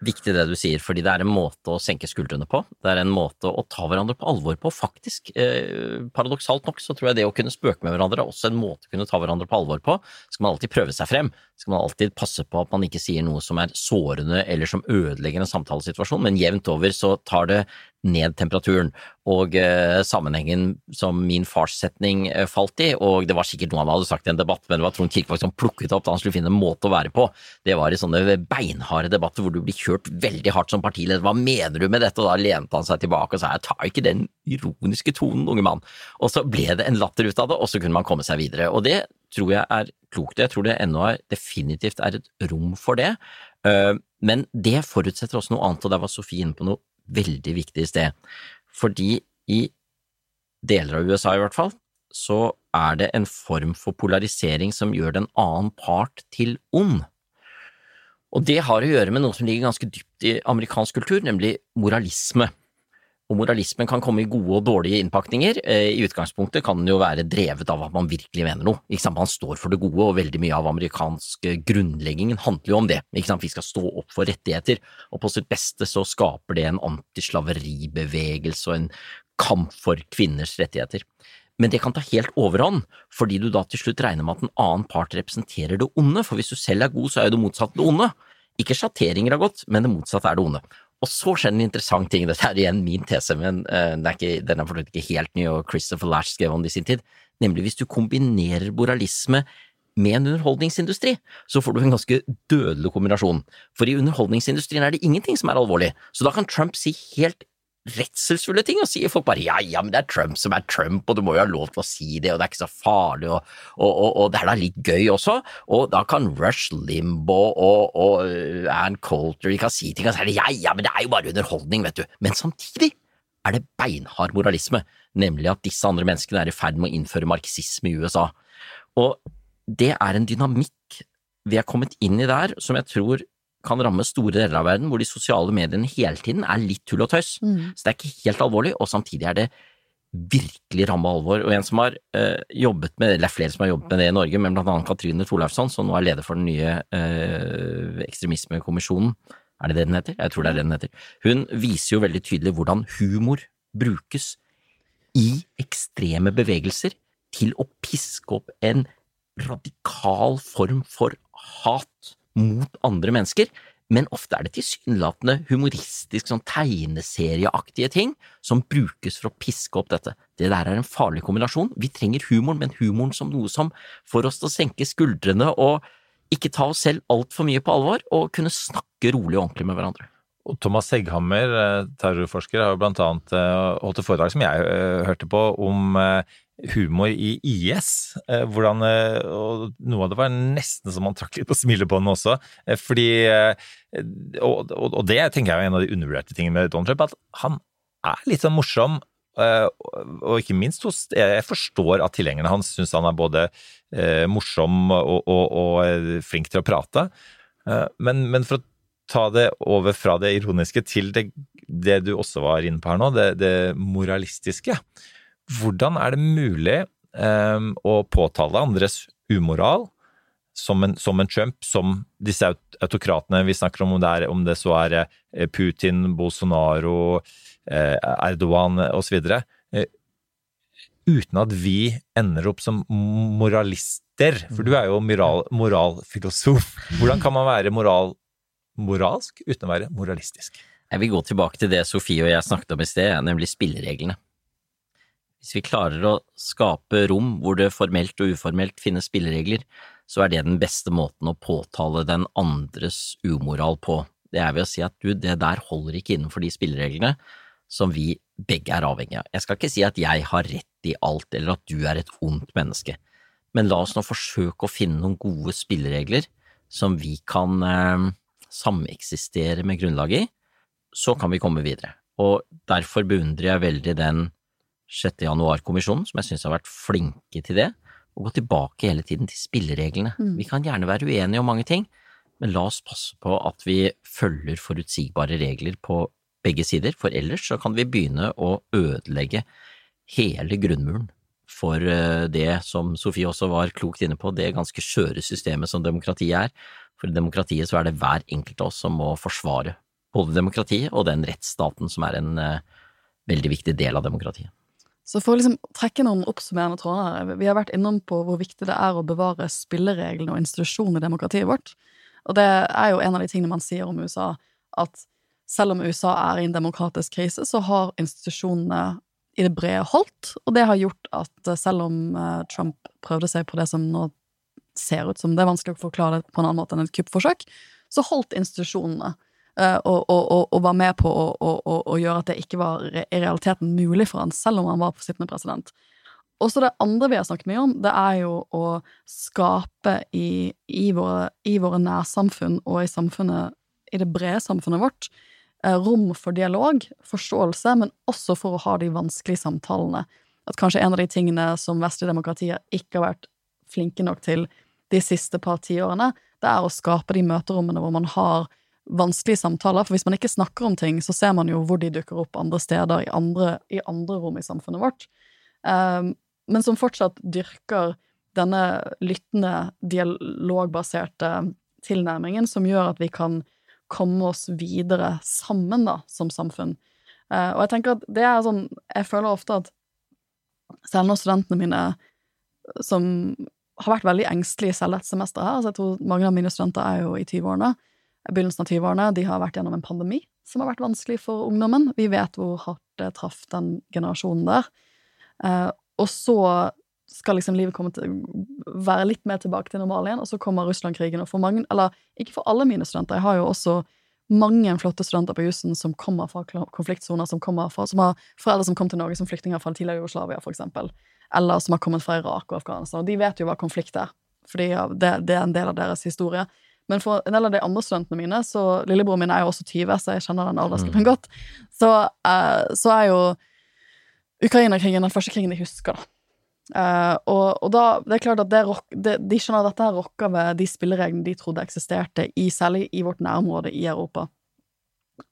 Speaker 5: viktig det du sier, fordi det er en måte å senke skuldrene på. Det er en måte å ta hverandre på alvor på, faktisk. Eh, paradoksalt nok så tror jeg det å kunne spøke med hverandre er også en måte å kunne ta hverandre på alvor på. Skal man alltid prøve seg frem, skal man alltid passe på at man ikke sier noe som er sårende eller som ødelegger en samtalesituasjon, men jevnt over så tar det ned temperaturen. Og eh, sammenhengen som min fars setning eh, falt i, og det var sikkert noe han hadde sagt i en debatt, men det var Trond Kirkevåg som plukket opp da han skulle finne en måte å være på. Det var i sånne beinharde debatter hvor du blir kjørt veldig hardt som partileder. Hva mener du med dette? Og da lente han seg tilbake og sa jeg tar ikke den ironiske tonen, unge mann. Og så ble det en latter ut av det, og så kunne man komme seg videre. Og det tror jeg er klokt. Jeg tror det ennå er, definitivt er et rom for det. Eh, Men det forutsetter også noe annet, og der var Sofie inne på noe veldig viktig sted. Fordi i deler av USA i hvert fall, så er det en form for polarisering som gjør den annen part til ond. Og det har å gjøre med noe som ligger ganske dypt i amerikansk kultur, nemlig moralisme. Og moralismen kan komme i gode og dårlige innpakninger. Eh, I utgangspunktet kan den jo være drevet av at man virkelig mener noe. Ikke sant? Man står for det gode, og veldig mye av amerikansk eh, grunnleggingen handler jo om det. Ikke sant? Vi skal stå opp for rettigheter, og på sitt beste så skaper det en antislaveribevegelse og en kamp for kvinners rettigheter. Men det kan ta helt overhånd, fordi du da til slutt regner med at en annen part representerer det onde, for hvis du selv er god, så er jo det motsatte det onde. Ikke sjatteringer er godt, men det motsatte er det onde. Og så skjer en interessant ting, dette er igjen min tese, men uh, den er, ikke, den er ikke helt ny, og Christopher Lash skrev om det i sin tid, nemlig hvis du kombinerer moralisme med en underholdningsindustri, så får du en ganske dødelig kombinasjon. For i underholdningsindustrien er det ingenting som er alvorlig, så da kan Trump si helt redselsfulle ting, og sier folk bare ja, ja, men det er Trump som er Trump, og du må jo ha lov til å si det, og det er ikke så farlig, og, og, og, og det er da litt gøy også, og da kan Rush Limbaugh og, og uh, Ann Coulter de kan si ting, og så er det ja, ja, men det er jo bare underholdning, vet du. Men samtidig er det beinhard moralisme, nemlig at disse andre menneskene er i ferd med å innføre marxisme i USA. Og det er en dynamikk vi er kommet inn i der som jeg tror kan ramme store deler av verden, hvor de sosiale mediene hele tiden er litt tull og tøys. Så det er ikke helt alvorlig, og samtidig er det virkelig ramme alvor. Og en som har øh, jobbet med eller det er flere som har jobbet med det i Norge, men blant annet Katrine Thorleifsson, som nå er leder for den nye øh, ekstremismekommisjonen. Er det det den heter? Jeg tror det er det den heter. Hun viser jo veldig tydelig hvordan humor brukes i ekstreme bevegelser til å piske opp en radikal form for hat mot andre mennesker, men ofte er det tilsynelatende humoristisk, sånn tegneserieaktige ting som brukes for å piske opp dette. Det der er en farlig kombinasjon. Vi trenger humoren, men humoren som noe som får oss til å senke skuldrene og ikke ta oss selv altfor mye på alvor, og kunne snakke rolig og ordentlig med hverandre.
Speaker 4: Thomas Segghammer, eh, terrorforsker, har jo blant annet eh, holdt et foredrag som jeg eh, hørte på, om humor i IS. Hvordan, og noe av det var nesten som man trakk litt på smilebåndet også. Fordi, og, og, det tenker jeg er en av de undervurderte tingene med Donald Trump, at han er litt sånn morsom. Og ikke minst hos Jeg forstår at tilhengerne hans syns han er både morsom og, og, flink til å prate. Men, men for å ta det over fra det ironiske til det, det du også var inne på her nå, det, det moralistiske. Hvordan er det mulig um, å påtale andres umoral som en, som en, Trump, som disse autokratene vi snakker om, om det, er, om det så er eh, Putin, Bolsonaro, eh, Erdogan osv., eh, uten at vi ender opp som moralister? For du er jo moral, moralfilosof. Hvordan kan man være moral, moralsk uten å være moralistisk.
Speaker 5: Jeg vil gå tilbake til det Sofie og jeg snakket om i sted, nemlig spillereglene. Hvis vi klarer å skape rom hvor det formelt og uformelt finnes spilleregler, så er det den beste måten å påtale den andres umoral på. Det er ved å si at du, det der holder ikke innenfor de spillereglene som vi begge er avhengig av. Jeg skal ikke si at jeg har rett i alt, eller at du er et ondt menneske, men la oss nå forsøke å finne noen gode spilleregler som vi kan eh, sameksistere med grunnlaget i, så kan vi komme videre. Og derfor beundrer jeg veldig den 6. januar-kommisjonen, som jeg synes har vært flinke til det, å gå tilbake hele tiden til spillereglene. Mm. Vi kan gjerne være uenige om mange ting, men la oss passe på at vi følger forutsigbare regler på begge sider, for ellers så kan vi begynne å ødelegge hele grunnmuren for eh, det som Sofie også var klokt inne på, det ganske skjøre systemet som demokratiet er, for i demokratiet så er det hver enkelt av oss som må forsvare både demokratiet og den rettsstaten som er en uh, veldig viktig del av demokratiet.
Speaker 3: Så for å liksom trekke noen oppsummerende tråder her, vi har vært innom på hvor viktig det er å bevare spillereglene og institusjonene i demokratiet vårt. Og det er jo en av de tingene man sier om USA, at selv om USA er i en demokratisk krise, så har institusjonene i det brede holdt, og det har gjort at selv om eh, Trump prøvde seg på det som nå ser ut som det er vanskelig å forklare det på en annen måte enn et kuppforsøk, så holdt institusjonene og, og, og, og, var med på å, gjøre at det ikke var i realiteten mulig for han, selv om han var sittende president. Og så det andre vi har snakket mye om, det er jo å skape i, i, våre, i våre, nærsamfunn og i samfunnet, i det brede samfunnet vårt, uh, rom for dialog, forståelse, men også for å ha de vanskelige samtalene. At kanskje en av de tingene som vestlige demokratier ikke har vært flinke nok til de siste par tiårene, det er å skape de møterommene hvor man har vanskelige samtaler. For hvis man ikke snakker om ting, så ser man jo hvor de dukker opp andre steder, i andre, i andre rom i samfunnet vårt. Um, men som fortsatt dyrker denne lyttende, dialogbaserte tilnærmingen som gjør at vi kan komme oss videre sammen, da, som samfunn. Uh, og jeg tenker at det er sånn Jeg føler ofte at selv når studentene mine som har vært veldig engstelige selv dette semesteret her. Altså, jeg tror mange av mine studenter er jo i 20-årene. Begynnelsen av 20-årene. De har vært gjennom en pandemi som har vært vanskelig for ungdommen. Vi vet hvor hardt det traff den generasjonen der. Eh, og så skal liksom livet komme til være litt mer tilbake til normal igjen, og så kommer Russland-krigen. Og for mange, eller ikke for alle mine studenter, jeg har jo også mange flotte studenter på jussen som kommer fra konfliktsoner, som, fra, som har foreldre som kom til Norge som flyktninger fra tidligere Jugoslavia, for eksempel eller som har kommet fra Irak og Afghanistan. Og de vet jo hva konflikt er, fordi det, det, er en del av deres historie. Men for en del av de andre studentene mine, så lillebroren min er jo også 20, så jeg kjenner den aldersgruppen mm. godt, så, uh, så, er jo Ukraina-krigen den første krigen de husker, da. Uh, og, og, da, det er klart at det, det, De skjønner at dette her rokker ved de spillereglene de trodde eksisterte, i, særlig i vårt nærområde i Europa.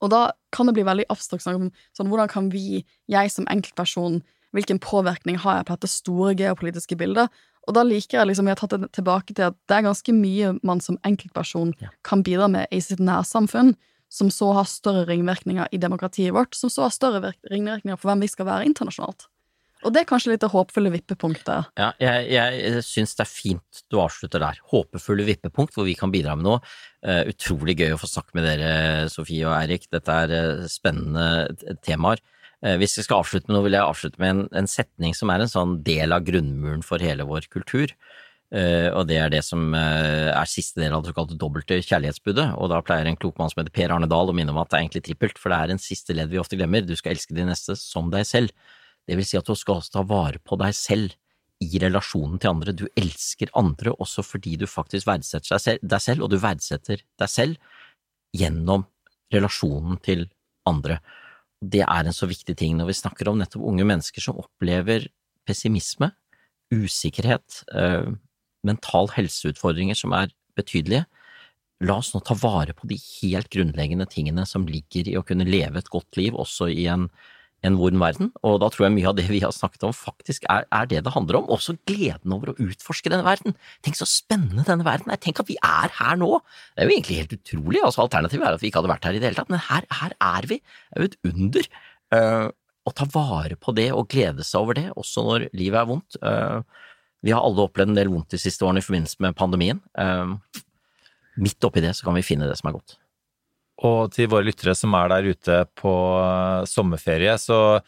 Speaker 3: Og da kan det bli veldig abstrakt snakk om sånn, hvordan kan vi, jeg som enkeltperson, hvilken påvirkning har jeg på dette store geopolitiske bildet? Og da liker jeg liksom, vi har tatt det tilbake til at det er ganske mye man som enkeltperson ja. kan bidra med i sitt nærsamfunn, som så har større ringvirkninger i demokratiet vårt, som så har større ringvirkninger for hvem vi skal være internasjonalt. Og det er kanskje litt det håpefulle vippepunktet.
Speaker 5: Ja, jeg, jeg syns det er fint du avslutter der. Håpefulle vippepunkt hvor vi kan bidra med noe. Uh, utrolig gøy å få snakke med dere, Sofie og Eirik. Dette er uh, spennende temaer. Uh, hvis jeg skal avslutte med noe, vil jeg avslutte med en, en, setning som er en sånn del av grunnmuren for hele vår kultur. og det er det som er siste del av det såkalte dobbelte kjærlighetsbudet. Og da pleier en klok mann som heter Per Arne Dahl å minne om at det er egentlig trippelt, for det er en siste ledd vi ofte glemmer. Du skal elske de neste som deg selv. Det vil si at du skal også ta vare på deg selv i relasjonen til andre. Du elsker andre også fordi du faktisk verdsetter deg selv, og du verdsetter deg selv gjennom relasjonen til andre. Det er en så viktig ting når vi snakker om nettopp unge mennesker som opplever pessimisme, usikkerhet, eh, mental helseutfordringer som er betydelige. La oss nå ta vare på de helt grunnleggende tingene som ligger i å kunne leve et godt liv, også i en en vorm verden, og da tror jeg mye av det vi har snakket om faktisk er, er, det det handler om. Også gleden over å utforske denne verden. Tenk så spennende denne verden er. Tenk at vi er her nå. Det er jo egentlig helt utrolig. altså Alternativet er at vi ikke hadde vært her i det hele tatt, men her, her er vi. Det er jo et under. Uh, å ta vare på det og glede seg over det, også når livet er vondt. Uh, vi har alle opplevd en del vondt de siste årene i forbindelse med pandemien. Uh, midt oppi det så kan vi finne det som er godt.
Speaker 4: Og til våre lyttere som er der ute på eh, sommerferie, så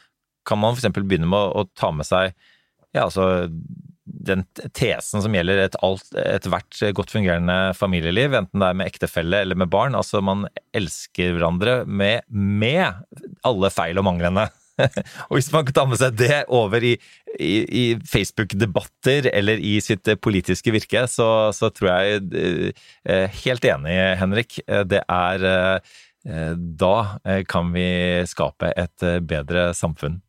Speaker 4: kan man f.eks. begynne med å, ta med seg ja, altså den tesen som gjelder ethvert et godt fungerende familieliv, enten det er med ektefelle eller med barn. Altså, man elsker hverandre med, med alle feil og manglene. og hvis man kan ta med seg det over i, i, i Facebook-debatter eller i sitt politiske virke, så, så tror jeg eh, eh Helt enig, Henrik. Eh, det er eh, Da kan vi skape et bedre samfunn.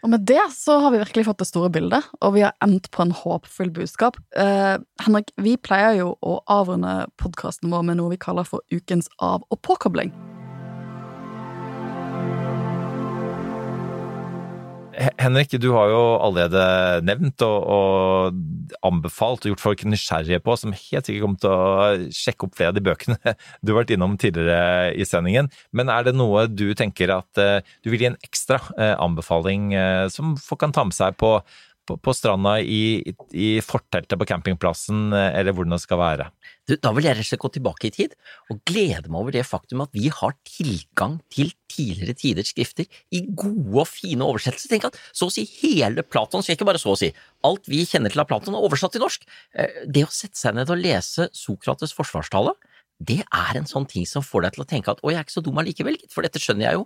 Speaker 3: Og med det så har vi virkelig fått det store bildet, og vi har endt på en håpfull budskap. Eh, Henrik, vi pleier jo å avrunde podkasten vår med noe vi kaller for ukens av- og påkobling.
Speaker 4: Henrik, du har jo allerede nevnt og, og, anbefalt og gjort folk nysgjerrige på, som helt sikkert kommer til å sjekke opp flere av de bøkene du har vært innom tidligere i sendingen. Men er det noe du tenker at uh, du vil gi en ekstra uh, anbefaling uh, som folk kan ta med seg på, på, på stranda, i, i forteltet på campingplassen, eller hvordan det skal være?
Speaker 5: Du, da vil jeg rett og slett gå tilbake i tid og glede meg over det faktum at vi har tilgang til tidligere tiders skrifter i gode og fine oversettelser. Tenk at så å si hele Platon, så ikke bare så å si, alt vi kjenner til av Platon er oversatt til norsk. Eh, det å sette seg ned og lese Sokrates' forsvarstale, det er en sånn ting som får deg til å tenke at å, jeg er ikke så dum allikevel, for dette skjønner jeg jo.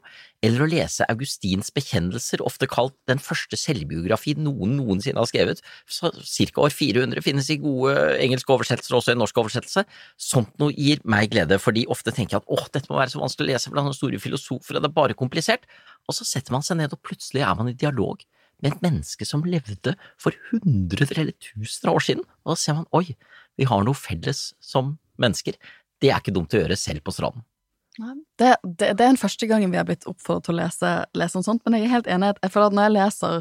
Speaker 5: Eller å lese Augustins bekjennelser, ofte kalt den første selvbiografi noen noensinne har skrevet. Så cirka år 400 finnes i gode engelske oversettelser, også i norsk oversettelse. Sånt noe gir meg glede, fordi ofte tenker jeg at åh, dette må være så vanskelig å lese noen store filosofer, det er bare komplisert. Og så setter man seg ned, og plutselig er man i dialog med et menneske som levde for hundrer eller tusener av år siden, og da ser man oi, vi har noe felles som mennesker det er ikke dumt å gjøre selv på stranden.
Speaker 3: Det, det, det, er den første gangen vi har blitt oppfordret til å lese, lese om sånt, men jeg er helt enig. Jeg føler at når jeg leser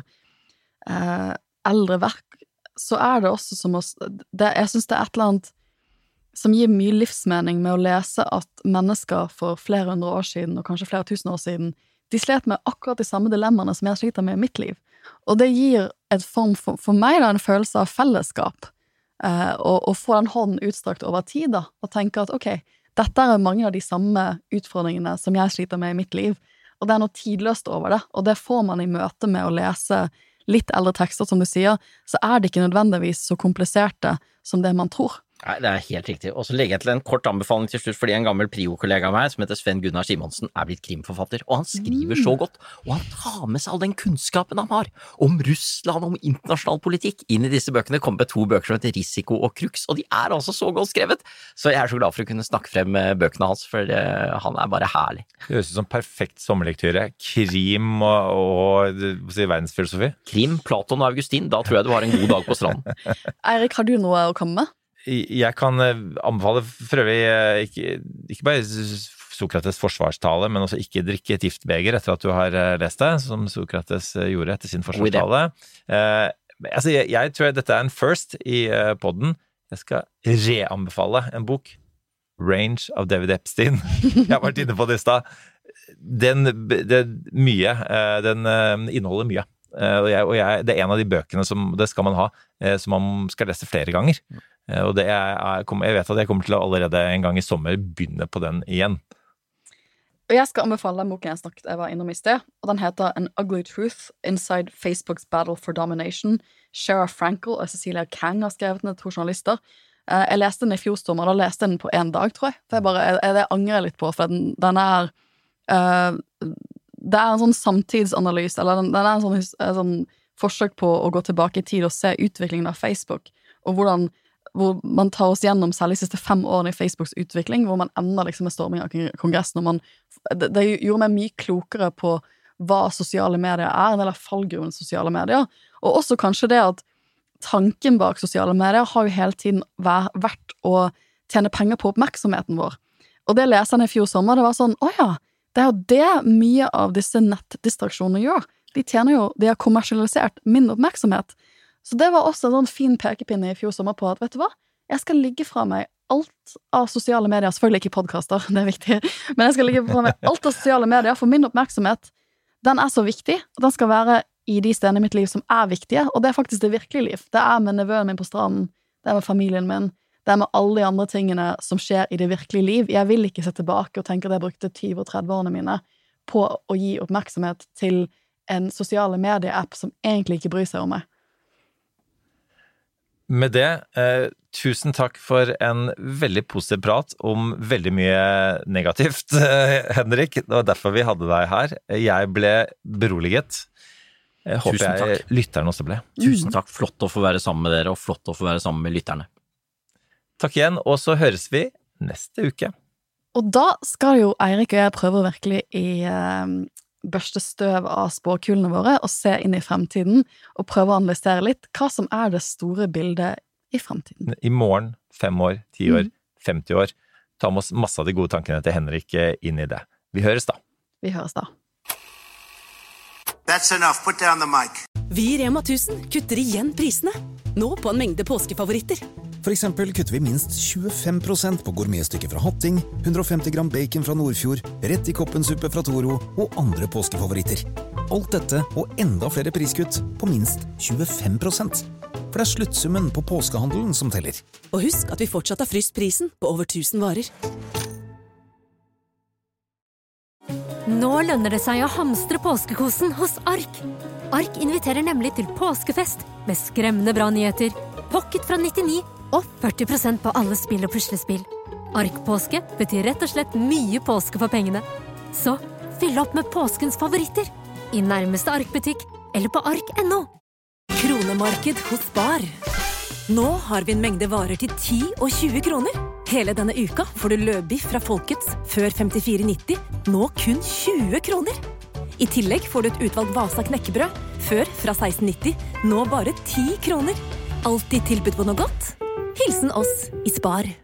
Speaker 3: eh, eldre verk, så er det også som å Jeg syns det er et eller annet som gir mye livsmening med å lese at mennesker for flere hundre år siden, og kanskje flere tusen år siden, de slet med akkurat de samme dilemmaene som jeg sliter med i mitt liv. Og det gir et form for, for meg da, en følelse av fellesskap og, og, få den hånden utstrakt over tid, da, og tenke at ok, dette er mange av de samme utfordringene som jeg sliter med i mitt liv, og det er noe tidløst over det, og det får man i møte med å lese litt eldre tekster, som du sier, så er det ikke nødvendigvis så kompliserte som det man tror.
Speaker 5: Nei, Det er helt riktig. Og så legger jeg til en kort anbefaling til slutt, fordi en gammel Prio-kollega av meg som heter Sven Gunnar Simonsen, er blitt krimforfatter. Og han skriver så mm. godt, og han tar med seg all den kunnskapen han har om Russland, om internasjonal politikk, inn i disse bøkene. Kommer to bøker som heter Risiko og Crux, og de er altså så godt skrevet! Så jeg er så glad for å kunne snakke frem bøkene hans, for uh, han er bare herlig.
Speaker 4: Det høres ut som perfekt sommerlektyre. Krim og, og si, verdensfilosofi.
Speaker 5: Krim, Platon og Augustin. Da tror jeg du har en god dag på stranden.
Speaker 3: Eirik, har du noe å komme med?
Speaker 4: Jeg kan eh, anbefale for øvrig eh, ikke, ikke bare Sokrates' forsvarstale, men også ikke drikke et giftbeger etter at du har eh, lest det, som Sokrates gjorde etter sin forsvarstale. Eh, altså, jeg, jeg, tror dette er en first i uh, poden. Jeg skal reanbefale en bok. Range av David Epstein. jeg har vært inne på det i stad. Den, den, mye. Den inneholder mye. Og, jeg, og jeg, det er en av de bøkene som det skal man ha, som man skal lese flere ganger. Eh, og er, jeg vet at jeg kommer til å allerede en gang i sommer begynne på den igjen.
Speaker 3: Og jeg skal anbefale den boken jeg snakket jeg var innom i sted. og Den heter An Ugly Truth Inside Facebooks Battle for Domination. Shara Frankel og Cecilia Kang har skrevet den, to journalister. Eh, jeg leste den i fjor sommer, da leste jeg den på én dag, tror jeg. For jeg bare, jeg, Det angrer jeg litt på, for den, den er uh, Det er en sånn samtidsanalyse, eller den, den er en sånn, en sånn, forsøk på å gå tilbake i tid og se utviklingen av Facebook, og hvordan hvor man tar oss gjennom særlig de siste fem årene i Facebooks utvikling, hvor man ender liksom med storming av Kongressen. og man, det, det, gjorde meg mye klokere på hva sosiale medier er, en del av fallgruven sosiale medier. Og også kanskje det at tanken bak sosiale medier har jo hele tiden vært å tjene penger på oppmerksomheten vår. Og det leserne i fjor sommer, det var sånn å ja, det er jo det mye av disse nettdistraksjonene gjør. De tjener jo, de har kommersialisert min oppmerksomhet. Så det var også en sånn fin pekepinne i fjor sommer på at vet du hva, jeg skal ligge fra meg alt av sosiale medier, selvfølgelig ikke podkaster, det er viktig, men jeg skal ligge fra meg alt av sosiale medier, for min oppmerksomhet, den er så viktig, og den skal være i de stedene i mitt liv som er viktige, og det er faktisk det virkelige liv. Det er med nevøen min på stranden, det er med familien min, det er med alle de andre tingene som skjer i det virkelige liv. Jeg vil ikke se tilbake og tenke at jeg brukte 20- og 30-årene mine på å gi oppmerksomhet til en sosiale medie-app som egentlig ikke bryr seg om meg.
Speaker 4: Med det, eh, tusen takk for en veldig positiv prat om veldig mye negativt, Henrik. Det var derfor vi hadde deg her. Jeg ble beroliget. Jeg håper jeg lytterne også ble.
Speaker 5: Tusen takk. Flott å få være sammen med dere, og flott å få være sammen med lytterne.
Speaker 4: Takk igjen, og så høres vi neste uke.
Speaker 3: Og da skal jo Eirik og jeg prøve å virkelig i eh, børste støv av spåkulene våre og se inn i fremtiden og prøve å analysere litt hva som er det store bildet i fremtiden.
Speaker 4: I morgen, fem år, ti år, mm. 50 år. Ta med oss masse av de gode tankene til Henrik eh, inn i det. Vi høres da.
Speaker 3: Vi høres da.
Speaker 1: That's enough. Put down the mic.
Speaker 6: Vi i Rema 1000 kutter igjen prisene. Nå på en mengde påskefavoritter.
Speaker 7: For eksempel kutter vi minst 25% på gourmetstykket fra Hatting, 150 gram bacon fra Nordfjord, rett i koppensuppe fra Toro og andre påskefavoritter. Alt dette og enda flere priskutt på minst 25% For det er sluttsummen på påskehandelen som teller.
Speaker 6: Og husk at vi fortsatt har fryst prisen på over 1000 varer.
Speaker 8: Nå lønner det seg å hamstre påskekosen hos Ark. Ark inviterer nemlig til påskefest med skremmende bra nyheter, pocket fra 99 og 40% på alle spill og puslespill. Ark-påske betyr rett og slett mye påske for pengene. Så fyll opp med påskens favoritter i nærmeste Ark-butikk eller på ark.no.
Speaker 6: Kronemarked hos Bar. Nå har vi en mengde varer til 10 og 20 kroner. Hele denne uka får du løbiff fra Folkets før 54,90, nå kun 20 kroner. I tillegg får du et utvalgt Vasa knekkebrød, før fra 16,90, nå bare 10 kroner. Alltid tilbud på noe godt. Hilsen oss i Spar.